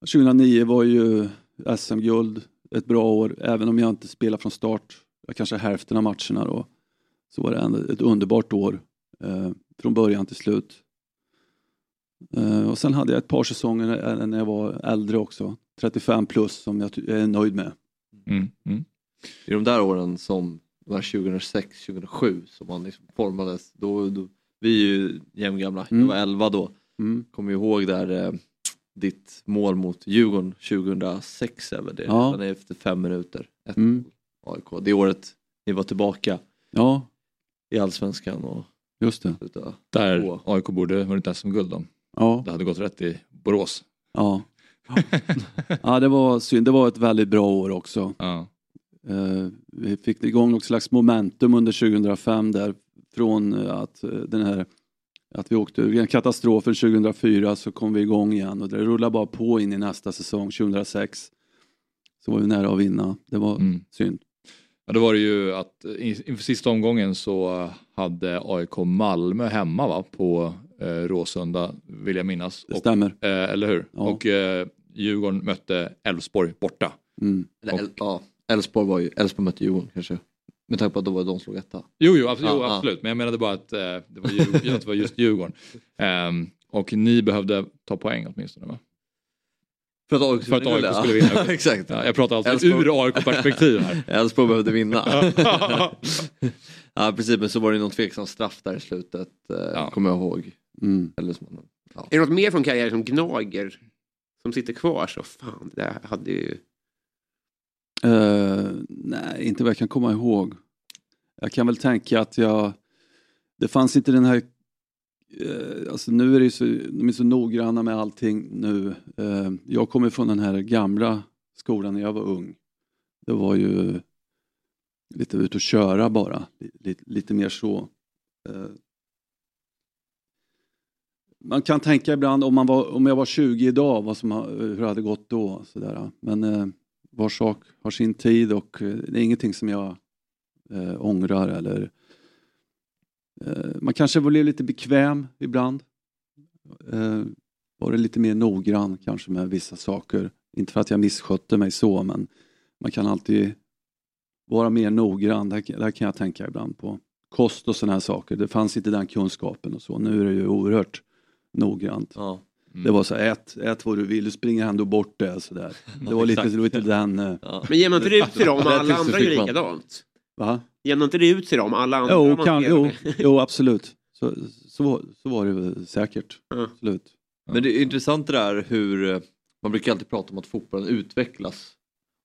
2009 var ju SM-guld ett bra år, även om jag inte spelade från start. Kanske hälften av matcherna då. Så var det ändå ett underbart år. Eh, från början till slut. Eh, och sen hade jag ett par säsonger när- när jag var äldre också. 35 plus som jag är nöjd med. Mm. Mm. I de där åren som de här 2006, 2007 som man liksom formades. Då, då, vi är ju jämngamla, jag Mm. var 11 då. Mm. Kommer ihåg där eh, ditt mål mot Djurgården 2006 är väl det? Ja. Redan efter fem minuter. Ett Mm. AIK. Det året ni var tillbaka Ja, i Allsvenskan och just det. slutade. Där Två. AIK borde vunnit SM-guld om Ja, det hade gått rätt i Borås. ja. ja det var synd. Det var ett väldigt bra år också. Ja. Eh, vi fick igång något slags momentum under 2005 där från eh, att eh, den här att vi åkte ur katastrofen 2004 så kom vi igång igen och det rullade bara på in i nästa säsong 2006. Så var vi nära att vinna. Det var Mm. synd. Ja, då var det ju att inför sista omgången så hade AIK Malmö hemma va, på eh, Råsunda vill jag minnas. Det Och, stämmer. eh, eller hur? Ja. Och eh, Djurgården mötte Elfsborg borta. Mm. El- ja, Elfsborg var ju, Elfsborg mötte Djurgården kanske. Med tanke på att då var de slog etta. Jo, jo, abs- Ja, jo ja. absolut. Men jag menade bara att eh, det, var Djurgården, det var just Djurgården. Ehm, och ni behövde ta poäng åtminstone va? För att AIK För att skulle AIK vinna. skulle vinna. Ja, Exakt. Ja, jag pratar alltså Elfsborg- ur AIK-perspektiv här. Elfsborg behövde vinna. ja precis men så var det någon tveksam straff där i slutet. Eh, Ja. Kommer jag ihåg. Mm. Eller som, ja. Är det något mer från karriären som gnager? Som sitter kvar så fan, det där hade ju... Eh, nej, inte vad jag kan komma ihåg. Jag kan väl tänka att jag... Det fanns inte den här eh, alltså nu är det så, de är så noggranna med allting nu. Eh, jag kommer från den här gamla skolan när jag var ung. Det var ju lite ut och köra bara. Lite, lite mer så. Eh, man kan tänka ibland om, man var, om jag var 20 idag, vad som, hur det hade gått då. Sådär. Men eh, var sak har sin tid och eh, det är ingenting som jag eh, ångrar eller eh, man kanske blev lite bekväm ibland. Eh, var det lite mer noggrann kanske med vissa saker. Inte för att jag misskötte mig så men man kan alltid vara mer noggrann. Det här, här kan jag tänka ibland på. Kost och sådana här saker. Det fanns inte den kunskapen och så. Nu är det ju oerhört noggrant. Ja. Det var så ät, ät vad du vill, du springer ändå bort det. Så där. Det var lite, lite den... eh, Ja. Men ger man inte ut till dem? Det Alla andra gör likadant. Va? Man inte det ut till dem? Alla andra Jo, man kan, jo, jo, absolut. Så, så, så var det säkert. Ja. Absolut. Men det är intressant det där hur, eh, man brukar alltid prata om att fotbollen utvecklas.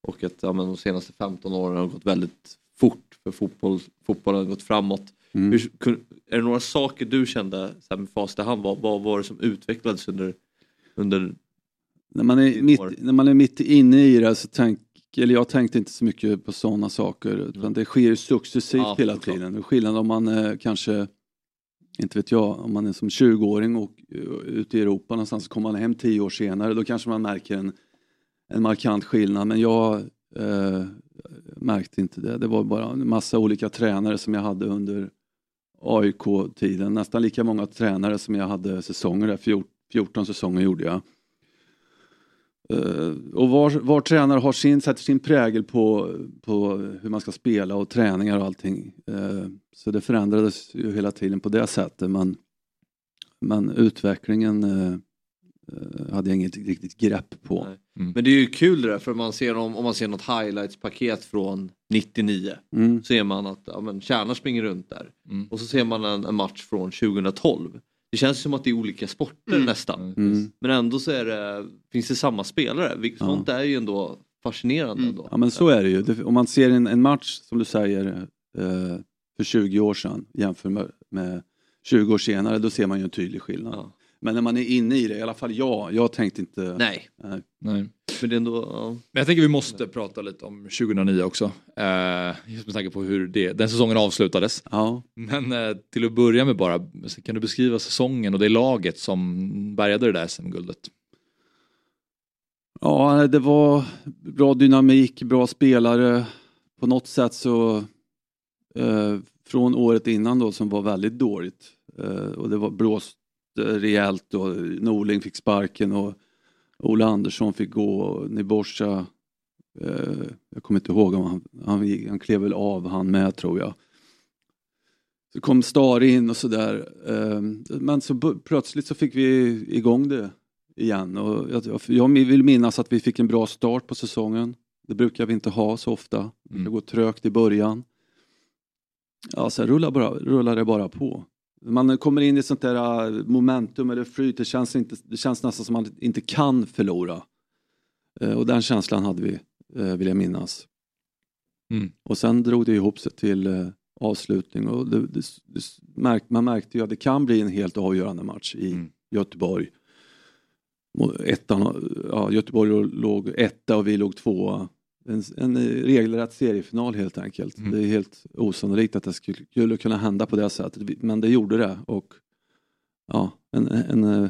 Och att ja, men de senaste 15 åren har gått väldigt fort för fotboll, fotbollen har gått framåt. Mm. Hur, är det några saker du kände så här med facit i hand, vad, vad var det som utvecklades under, under När, man är mitt, år. när man är mitt inne i det så tänk, eller jag tänkte inte så mycket på sådana saker. Utan det sker ju successivt Ja, hela såklart. tiden. Skillnad om man eh, kanske, inte vet jag, om man är som 20-åring och eh, ute i Europa någonstans så kommer man hem tio år senare. Då kanske man märker en, en markant skillnad. Men jag eh, märkte inte det. Det var bara en massa olika tränare som jag hade under AIK-tiden. Nästan lika många tränare som jag hade säsonger där. 14, 14 säsonger gjorde jag. Eh, och var, var tränare har sin, sätter sin prägel på, på hur man ska spela och träningar och allting. Eh, så det förändrades ju hela tiden på det sättet. Men, men utvecklingen eh, hade jag inget riktigt grepp på. Nej. Men det är ju kul det där för man ser om, om man ser något highlights-paket från 99 Mm. ser man att ja, men Kärna springer runt där. Mm. Och så ser man en, en match från 2012. Det känns som att det är olika sporter nästan. Mm. Men ändå så är det, finns det samma spelare. Vilket Ja. Sånt är ju ändå fascinerande. Ändå. Ja men så är det ju. Om man ser en, en match som du säger eh, för 20 år sedan jämför med, med 20 år senare då ser man ju en tydlig skillnad. Ja. Men när man är inne i det, i alla fall jag, jag tänkte inte... Nej. Nej. Nej. Men det är ändå, ja. Men jag tänker vi måste prata lite om 2009 också. Eh, just med tanke på hur det, den säsongen avslutades. Ja. Men eh, till att börja med bara, kan du beskriva säsongen och det laget som bärgade det där SM-guldet? Ja, det var bra dynamik, bra spelare. På något sätt så eh, från året innan då som var väldigt dåligt eh, och det var blåst eh, rejält och Norling fick sparken och Ola Andersson fick gå och Niborsa eh, jag kommer inte ihåg om han, han, han klev väl av han med tror jag. Så kom Stare in och sådär. Eh, men så plötsligt så fick vi igång det igen. Och jag, jag- vill minnas att vi fick en bra start på säsongen. Det brukar vi inte ha så ofta. Det Mm. går trögt i början. Ja, sen rullar, bara, rullar det bara på. Man kommer in i sånt där äh, momentum eller flyt. Det känns, inte, det känns nästan som att man inte kan förlora. Eh, Och den känslan hade vi, eh, vill jag minnas. Mm. Och sen drog det ihop sig till eh, avslutning och det, det, det man märkte ju att det kan bli en helt avgörande match i Mm. Göteborg. Ettan, ja, Göteborg låg etta och vi låg tvåa. En, en regelrätt seriefinal helt enkelt. Mm. Det är helt osannolikt att det skulle, skulle kunna hända på det sättet. Men det gjorde det och ja, en, en, eh,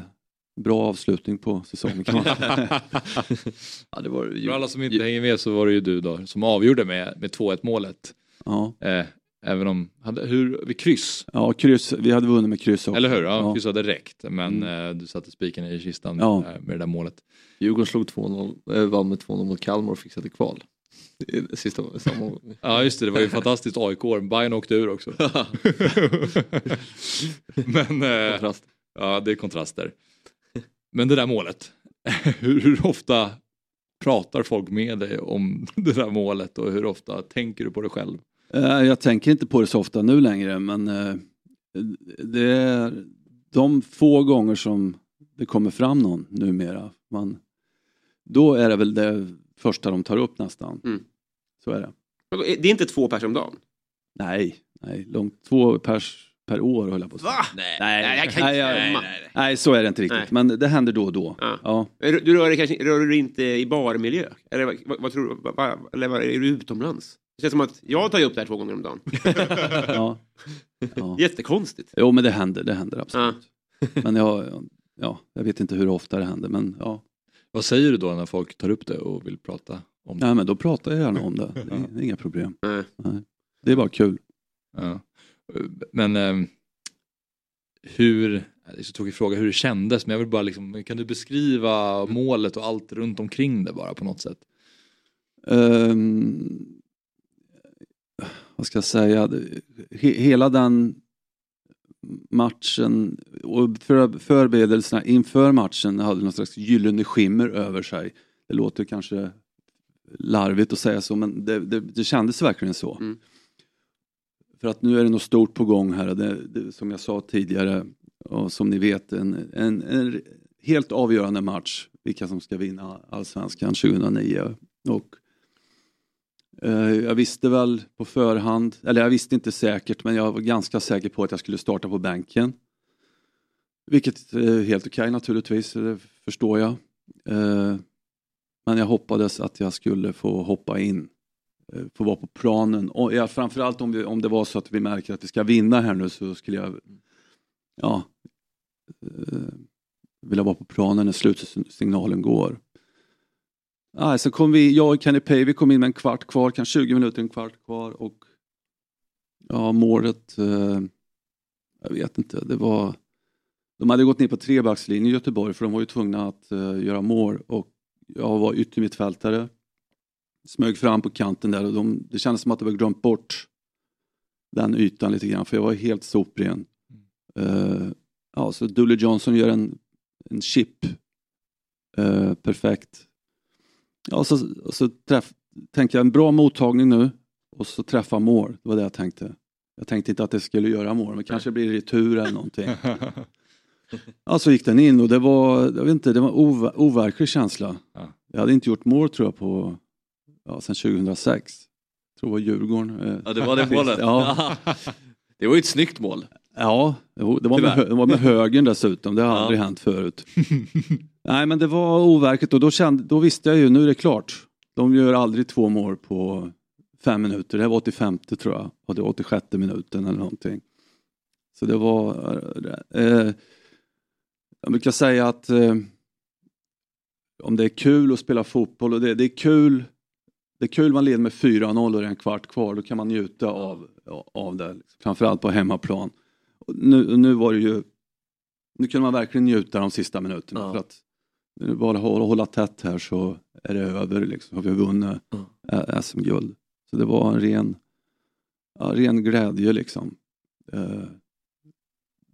bra avslutning på säsongen kan man säga. ja, det var ju, För alla som inte hänger med så var det ju du då som avgjorde med, med 2-1 målet. ja. Eh, även om, hade, hur, vid kryss, ja, kryss, vi hade vunnit med kryss också. eller hur? Ja, Ja. kryss hade räckt. Men eh, du satte spiken i kistan Ja. eh, med det där målet. Djurgården slog 2-0, äh, vann med 2-0 mot Kalmar och fixade kval. Sista, samma Ja just det, det var ju fantastiskt AIK-år. Bayern åkte ur också. Men eh, kontrast. ja, det är kontraster. Men det där målet, hur, hur ofta pratar folk med dig om det där målet och hur ofta tänker du på det själv? Eh, Jag tänker inte på det så ofta nu längre men eh, det är de få gånger som det kommer fram någon numera. Man, då är det väl det första de tar upp nästan. Mm. Så är det. Det är inte två pers om dagen? Nej, nej långt, två pers per år höll jag på att säga. Va? Nej. Nej, Nej, stämma. Nej, så är det inte riktigt. Nej. Men det händer då och då. Ja. Du rör dig kanske rör du dig inte i barmiljö? Eller vad, tror du? Eller är du utomlands? Det känns som att jag tar upp det här två gånger om dagen. Ja. Ja. Jättekonstigt. Jo, men det händer, det händer absolut. Men jag, ja, jag vet inte hur ofta det händer. Men ja, Vad säger du då när folk tar upp det och vill prata om det? Nej, men då pratar jag gärna om det. Det är, inga problem. Nej. Nej. Det är bara kul. Ja. Men ehm, hur, det är så tråkig fråga hur det kändes men jag vill bara liksom, kan du beskriva målet och allt runt omkring det bara på något sätt? Ehm, vad ska jag säga? He, hela den matchen och för, förberedelserna inför matchen hade någon slags gyllene skimmer över sig. Det låter kanske larvigt att säga så men det, det, det kändes verkligen så. Mm. För att nu är det något stort på gång här. Det, det, som jag sa tidigare och som ni vet en, en, en helt avgörande match. Vilka som ska vinna allsvenskan 2009. Och Eh, jag visste väl på förhand, eller jag visste inte säkert men jag var ganska säker på att jag skulle starta på bänken. Vilket är helt okej naturligtvis, det förstår jag. Eh, men jag hoppades att jag skulle få hoppa in, få vara på planen. Och ja, framförallt om, vi, om det var så att vi märker att vi ska vinna här nu så skulle jag ja, vilja vara på planen när slutsignalen går. Nej, så kom vi, jag och Kenny Pay, vi kom in med en kvart kvar, kanske 20 minuter, en kvart kvar och ja, målet, eh, jag vet inte, det var de hade gått ner på trebackslinjen i Göteborg för de var ju tvungna att eh, göra mål och jag var yttermittfältare. Smög fram på kanten där och de, det kändes som att de hade glömt bort den ytan lite grann för jag var helt sopren. Eh, ja, så Dooley Johnson gör en, en chip. Eh, perfekt. Ja, och så, och så träff, tänkte jag en bra mottagning nu och så träffa mål. Det var det jag tänkte. Jag tänkte inte att det skulle göra mål, men kanske blir det retur eller någonting. Ja, så gick den in och det var, jag vet inte, det var ov, overklig känsla. Ja. Jag hade inte gjort mål tror jag på, ja, sedan 2006. Jag tror det var Djurgården. eh, Ja, det var det målet. Ja. det var ju ett snyggt mål. Ja, det var, med, det var med högen dessutom. Det har Ja. aldrig hänt förut. Nej men det var overkligt och då, kände, då visste jag ju, nu är det klart. De gör aldrig två mål på fem minuter. Det här var 85 tror jag. Och det var 86 minuten eller någonting. Så det var... Eh, jag brukar säga att eh, om det är kul att spela fotboll och det, det är kul det är kul man leder med 4-0 och det är en kvart kvar. Då kan man njuta av, av det. Framförallt på hemmaplan. Nu, nu var det ju... Nu kunde man verkligen njuta de sista minuterna. Ja. För att bara hålla, hålla tätt här så är det över. Liksom. Har vi vunnit ä- SM-guld. Så det var en ren, ja, ren glädje liksom. Eh,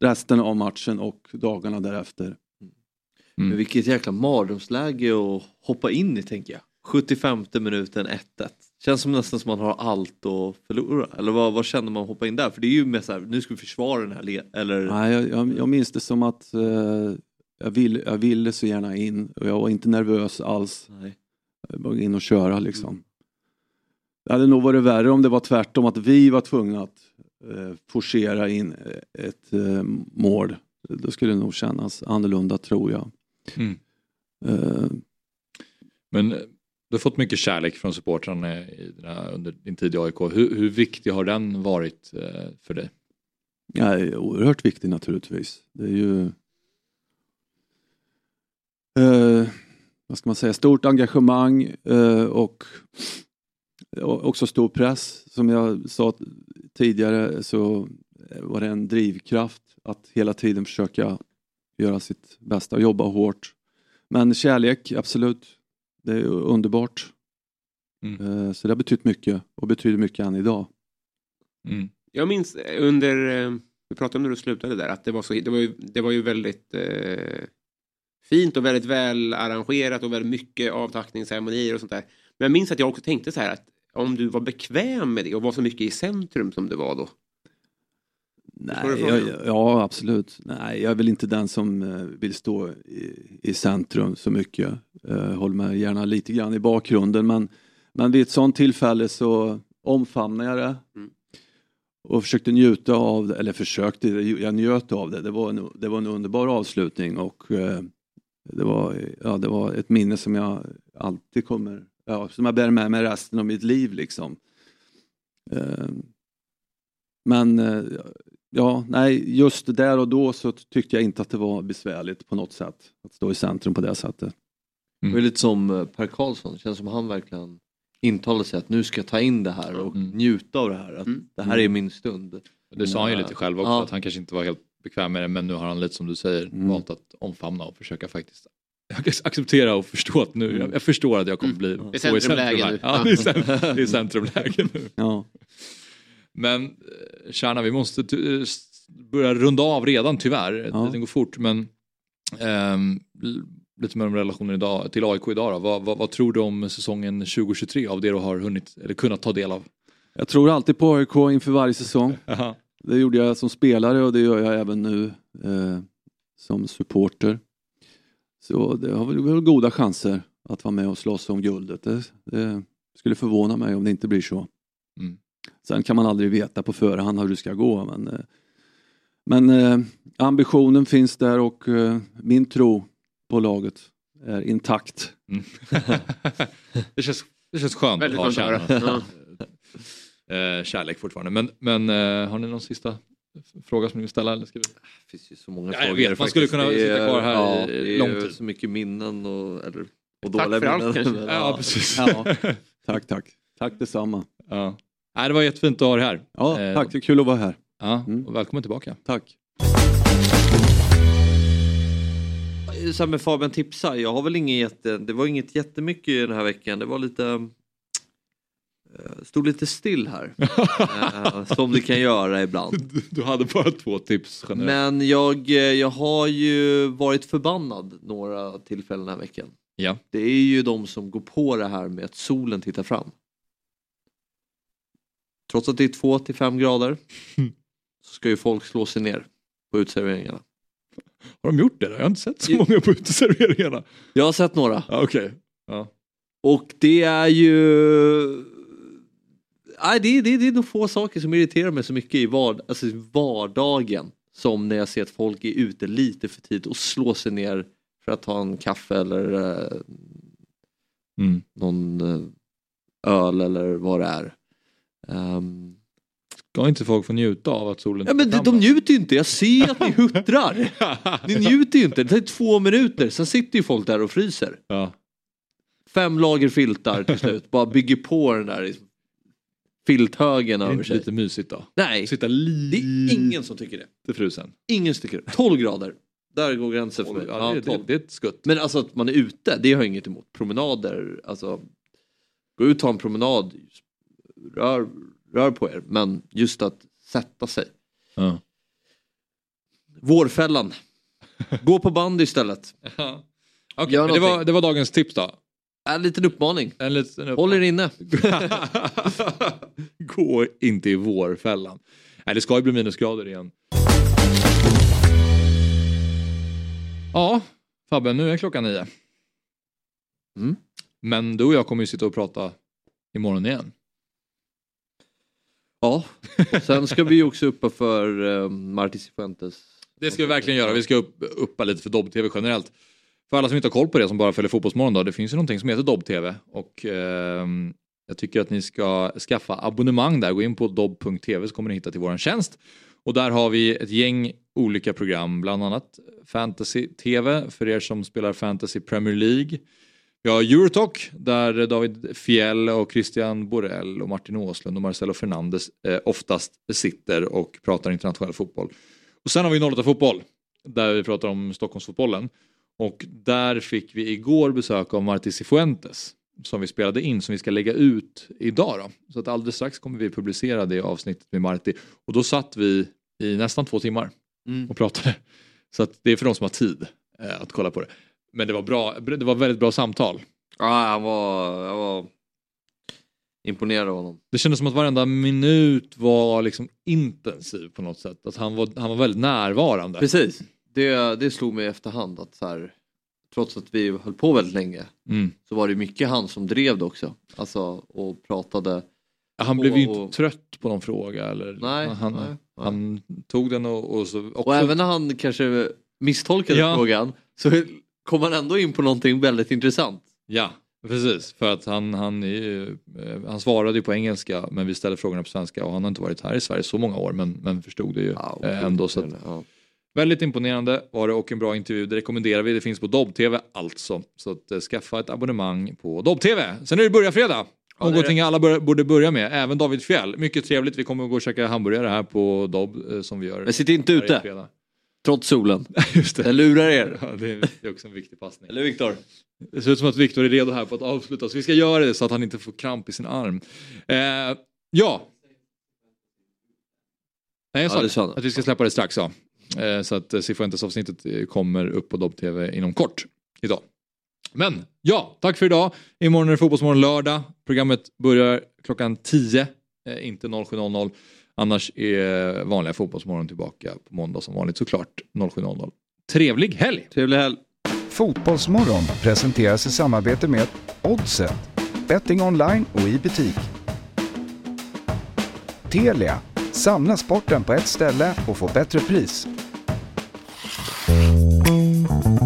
resten av matchen och dagarna därefter. Men vilket jäkla mardrömsläge att hoppa in i tänker jag. 75 minuten 1-1. Känns som nästan som man har allt att förlora. Eller vad, vad känner man att hoppa in där? För det är ju mer så här, nu ska vi försvara den här le- eller... Nej, jag, jag, jag minns det som att eh, jag, vill, jag ville så gärna in och jag var inte nervös alls. Nej. Jag bara in och köra liksom. Det hade nog varit värre om det var tvärtom, att vi var tvungna att eh, forcera in eh, ett eh, mål. Då skulle det nog kännas annorlunda tror jag. Mm. Eh, Men eh, du har fått mycket kärlek från supportrarna under din tid i AIK. Hur, hur viktig har den varit eh, för dig? Ja, oerhört viktigt naturligtvis. Det är ju eh, vad ska man säga, stort engagemang eh, och, och också stor press. Som jag sa tidigare så var det en drivkraft att hela tiden försöka göra sitt bästa och jobba hårt. Men kärlek, absolut. Det är underbart. Mm. Eh, så det har betytt mycket och betyder mycket än idag. Mm. Jag minns under, eh, vi pratade om när du slutade där, att det var, så, det var, ju, det var ju väldigt eh, fint och väldigt väl arrangerat och väldigt mycket avtackningsceremonier och sånt där. Men jag minns att jag också tänkte så här att om du var bekväm med det och var så mycket i centrum som du var då. Nej, jag, ja absolut. Nej, jag är väl inte den som eh, vill stå i, i centrum så mycket. Uh, håller mig gärna lite grann i bakgrunden men, men vid ett sånt tillfälle så omfamnar jag det. Mm. Och försökte njuta av det, eller försökte, jag njöt av det. Det var en, det var en underbar avslutning och eh, det, var, ja, det var ett minne som jag alltid kommer, ja, som jag bär med mig resten av mitt liv liksom. Eh, men eh, ja, nej, just där och då så tyckte jag inte att det var besvärligt på något sätt att stå i centrum på det sättet. Det är lite som eh, Per Karlsson, känns som han verkligen intalar sig att nu ska jag ta in det här och njuta av det här. Att Det här är min stund. Det sa han ju lite själv också, Ja. att han kanske inte var helt bekväm med det, men nu har han lite som du säger Mm. valt att omfamna och försöka faktiskt acceptera och förstå att nu, jag, jag förstår att jag kommer bli Det stå i centrumläge centrum här. nu. Ja, det är, cent- det är centrumläge nu. Ja. Men eh, Kärna, vi måste eh, börja runda av redan tyvärr. Ja. Tiden går fort. Men l- lite mer om relationen idag, till AIK idag. Då. Vad, vad, vad tror du om säsongen 2023 av det du har hunnit eller kunnat ta del av? Jag tror alltid på AIK inför varje säsong. Det gjorde jag som spelare och det gör jag även nu eh, som supporter. Så det har väl väl goda chanser att vara med och slåss om guldet. Det, det skulle förvåna mig om det inte blir så. Mm. Sen kan man aldrig veta på förhand hur det ska gå. Men, eh, men eh, ambitionen finns där och eh, min tro på laget är intakt. Mm. det, känns, det känns skönt Väldigt att ha skönt att höra. Kärna. Eh, kärlek fortfarande. Men, men eh, har ni någon sista fråga som ni vill ställa? Eller ska vi... Det finns ju så många Ja, jag frågor. vet, man skulle kunna Det sitta är- kvar här ja, i lång tid. så mycket minnen och, eller, och Tack dåliga för allt, minnen. kanske. Ja, precis. Ja. Tack, tack. Tack detsamma. Ja. Nej, det var jättefint att ha dig här. Ja, Eh, tack, det är kul att vara här. Ja, Mm. och välkommen tillbaka. Tack. Så här med Fabian tipsar, jag har väl inget jätte, det var inget jättemycket den här veckan. Det var lite Stod lite still här. Eh, som det kan göra ibland. Du, du hade bara två tips generellt. Men jag, eh, jag har ju varit förbannad några tillfällen den här veckan. Ja. Det är ju de som går på det här med att solen tittar fram. Trots att det är 2 till 5 grader så ska ju folk slå sig ner på uteserveringarna. Har de gjort det? då? Jag har inte sett så många på uteserveringarna. Jag har sett några. Ja, Okej. Ja. Och det är ju... nej, det, det, det är nog få saker som irriterar mig så mycket i vard, alltså vardagen. Som när jag ser att folk är ute lite för tidigt och slår sig ner för att ta en kaffe eller eh, Mm. någon eh, öl eller vad det är. Ehm, Ska inte folk få njuta av att solen ja men de, de njuter ju inte, jag ser att ni huttrar. Ni njuter ju inte, det tar två minuter, sen sitter ju folk där och fryser. Ja. Fem lager filtar till slut, bara bygger på den där liksom, filthögen Är det över inte sig. lite mysigt då? Nej, Sitta det lite är ingen som tycker det. frusen. Ingen som tycker det. 12 grader, där går gränsen för mig. Ja, Ja, det, det, 12. det är ett skutt. Men alltså att man är ute, det har jag inget emot. Promenader, alltså gå ut ta en promenad, rör, rör på er. Men just att sätta sig. Ja. Vårfällan. Gå på band istället. Gör men det, var, det var dagens tips då. En liten uppmaning. En liten upp- Håll er inne. Gå inte i vårfällan. Nej, det ska ju bli minusgrader igen. Ja, Fabbe, nu är klockan nio. Mm. Men du och jag kommer ju sitta och prata imorgon igen. Ja, sen ska vi ju också uppa för uh, Marti Cifuentes. Det ska vi verkligen göra. Vi ska upp, uppa lite för Dobb-TV generellt. För alla som inte har koll på det, som bara följer Fotbollsmorgon då, det finns ju någonting som heter Dobb-TV. Och eh, jag tycker att ni ska skaffa abonnemang där. Gå in på dobb.tv så kommer ni hitta till vår tjänst. Och där har vi ett gäng olika program, bland annat Fantasy-TV för er som spelar Fantasy Premier League. Vi har Eurotalk där David Fjell och Christian Borell och Martin Åslund och Marcelo Fernandes eh, oftast sitter och pratar internationell fotboll. Och sen har vi 08 Fotboll där vi pratar om Stockholmsfotbollen. Och där fick vi igår besök av Marti Cifuentes som vi spelade in som vi ska lägga ut idag. Då. Så att alldeles strax kommer vi publicera det avsnittet med Marti. Och då satt vi i nästan två timmar Mm. och pratade. Så att det är för de som har tid eh, att kolla på det. Men det var bra, det var väldigt bra samtal. Ja, han var, jag var imponerad av honom. Det kändes som att varenda minut var liksom intensiv på något sätt. Att han var, han var väldigt närvarande. Precis, det, det slog mig i efterhand att så här, trots att vi höll på väldigt länge Mm. så var det mycket han som drev det också. Alltså och pratade. Han blev ju Och- inte trött på någon fråga. Eller, Nej, han, nej, nej. han tog den och, och så också, Och även när han kanske misstolkade Ja. frågan så kom han ändå in på någonting väldigt intressant. Ja, precis. För att han, han, är eh, han svarade ju på engelska men vi ställde frågorna på svenska och han har inte varit här i Sverige så många år men, men förstod det ju Ja, eh, ändå. Så att, ja. Väldigt imponerande var det och en bra intervju. Det rekommenderar vi. Det finns på Dobb-TV alltså. Så att, eh, skaffa ett abonnemang på Dobb-TV. Sen är det börja fredag. Ja, Någonting alla bör, borde börja med. Även David Fjell. Mycket trevligt. Vi kommer att gå och käka hamburgare här på Dobb eh, som vi gör. Men sitt inte ute, fredag. trots solen. Just det. Den lurar er. Ja, det, är, det är också en viktig passning. Eller Viktor? Det ser ut som att Viktor är redo här på att avsluta så vi ska göra det så att han inte får kramp i sin arm. Eh, ja. Nej, jag sa Ja, det sa att vi ska släppa det strax. Ja. Eh, så att eh, Cifuentes avsnittet eh, kommer upp på Dobb TV inom kort idag. Men ja, tack för idag. Imorgon är det Fotbollsmorgon lördag. Programmet börjar klockan 10, eh, inte 07.00. Annars är vanliga Fotbollsmorgon tillbaka på måndag som vanligt såklart 07.00. Trevlig helg! Trevlig helg. Fotbollsmorgon presenteras i samarbete med Oddset, betting online och i butik. Telia, samla sporten på ett ställe och få bättre pris.